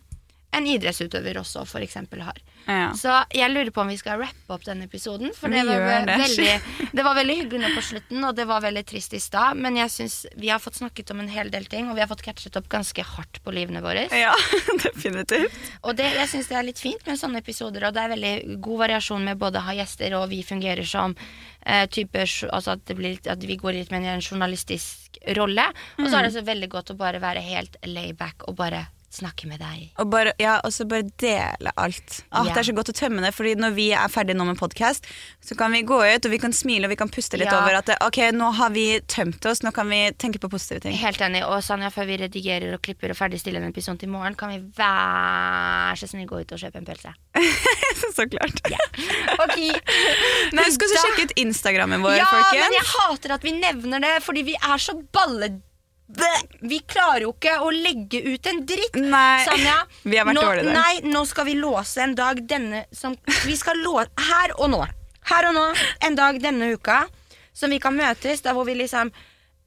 B: en idrettsutøver også eksempel har.
C: Ja.
B: Så jeg lurer på om vi skal rappe opp denne episoden. For det var,
C: det.
B: veldig, det var veldig hyggelig nå på slutten, og det var veldig trist i stad. Men jeg synes vi har fått snakket om en hel del ting, og vi har fått catchet opp ganske hardt på livene våre.
C: Ja, definitivt.
B: Og det, jeg syns det er litt fint med sånne episoder, og det er veldig god variasjon med både å ha gjester og vi fungerer som eh, typer Altså at, det blir, at vi går litt med i en journalistisk rolle. Og så er det så veldig godt å bare være helt layback og bare snakke med deg.
C: Og bare, ja, og så bare dele alt. Ah,
B: Ja.
C: Det er så godt å tømme det, Fordi når vi er ferdige nå med podkast, så kan vi gå ut og vi kan smile og vi kan puste litt
B: Ja.
C: over at ok, nå har vi tømt oss, nå kan vi tenke på positive ting.
B: Helt enig. Og Sanja, før vi redigerer og klipper og ferdigstiller en episode til morgen, kan vi vær så snill gå ut og kjøpe en pølse?
C: så klart.
B: Ok. Men
C: Husk å sjekke ut Instagrammen vår,
B: Ja,
C: folkens.
B: men jeg hater at vi nevner det, fordi vi er så balle... Vi klarer jo ikke å legge ut en dritt.
C: Nei,
B: Sanja,
C: vi har vært
B: nå,
C: dårlige der.
B: Nei, nå skal vi låse en dag denne som Vi skal låse Her og nå. Her og nå. En dag denne uka som vi kan møtes, der hvor vi liksom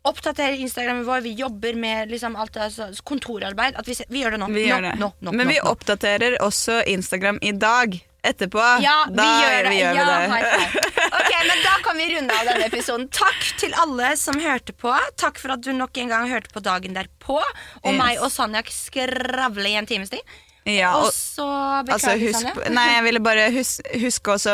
B: oppdaterer Instagrammen vår, vi jobber med liksom alt det, altså, kontorarbeid. Vi, vi gjør det nå.
C: vi
B: nå,
C: gjør det.
B: Nå, nå,
C: men vi oppdaterer også Instagram i dag. Etterpå.
B: Ja, vi
C: da
B: gjør det.
C: vi gjør
B: ja,
C: det.
B: Ok, men Da kan vi runde av denne episoden. Takk til alle som hørte på. Takk for at du nok en gang hørte på dagen derpå. Og
C: Yes.
B: meg og Sanja skravle i en times tid.
C: Ja,
B: Og
C: og,
B: så
C: altså,
B: beklager,
C: husk,
B: Sanja.
C: nei, jeg ville bare hus, huske også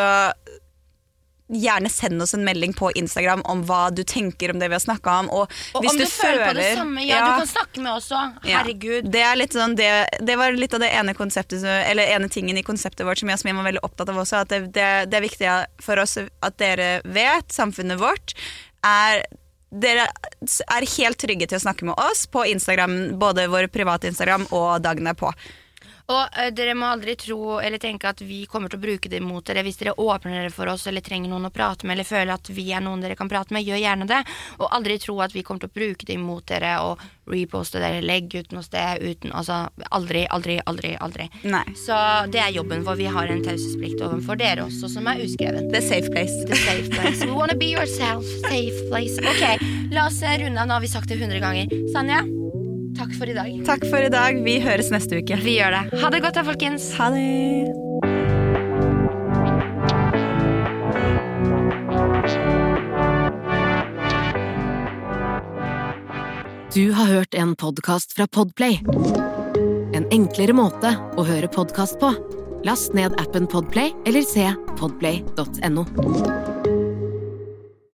C: Gjerne send oss en melding på Instagram om hva du tenker om det vi har snakka om. Og,
B: Og
C: hvis
B: om du, føler på det samme, ja, du kan snakke med oss òg.
C: Ja. Det, er litt sånn, det, det var litt av det ene konseptet Eller ene tingen i konseptet vårt som Jasmin var veldig opptatt av også. At det, det, det er viktig for oss at dere vet, samfunnet vårt, er dere er helt trygge til å snakke med oss på Instagram, både vår private Instagram og dagen derpå.
B: Og uh, dere må aldri tro eller tenke at vi kommer til å bruke det mot dere. Hvis dere åpner dere for oss eller trenger noen å prate med, eller føler at vi er noen dere kan prate med, gjør gjerne det. Og aldri tro at vi kommer til å bruke det imot dere og reposte dere, legge ut noe sted uten Altså aldri, aldri, aldri, aldri.
C: Nei.
B: Så det er jobben vår. Vi har en taushetsplikt overfor dere også, som er uskreven.
C: The safe place.
B: The safe place. We wanna be yourself. Safe place. Ok, la oss runde av. Nå har vi sagt det 100 ganger. Sanja, takk for i dag.
C: Takk for i dag. Vi høres neste uke.
B: Vi gjør det. Ha det godt da, folkens.
C: Ha det.
A: Du har hørt en podkast fra Podplay. En enklere måte å høre podkast på. Last ned appen Podplay eller se podplay.no.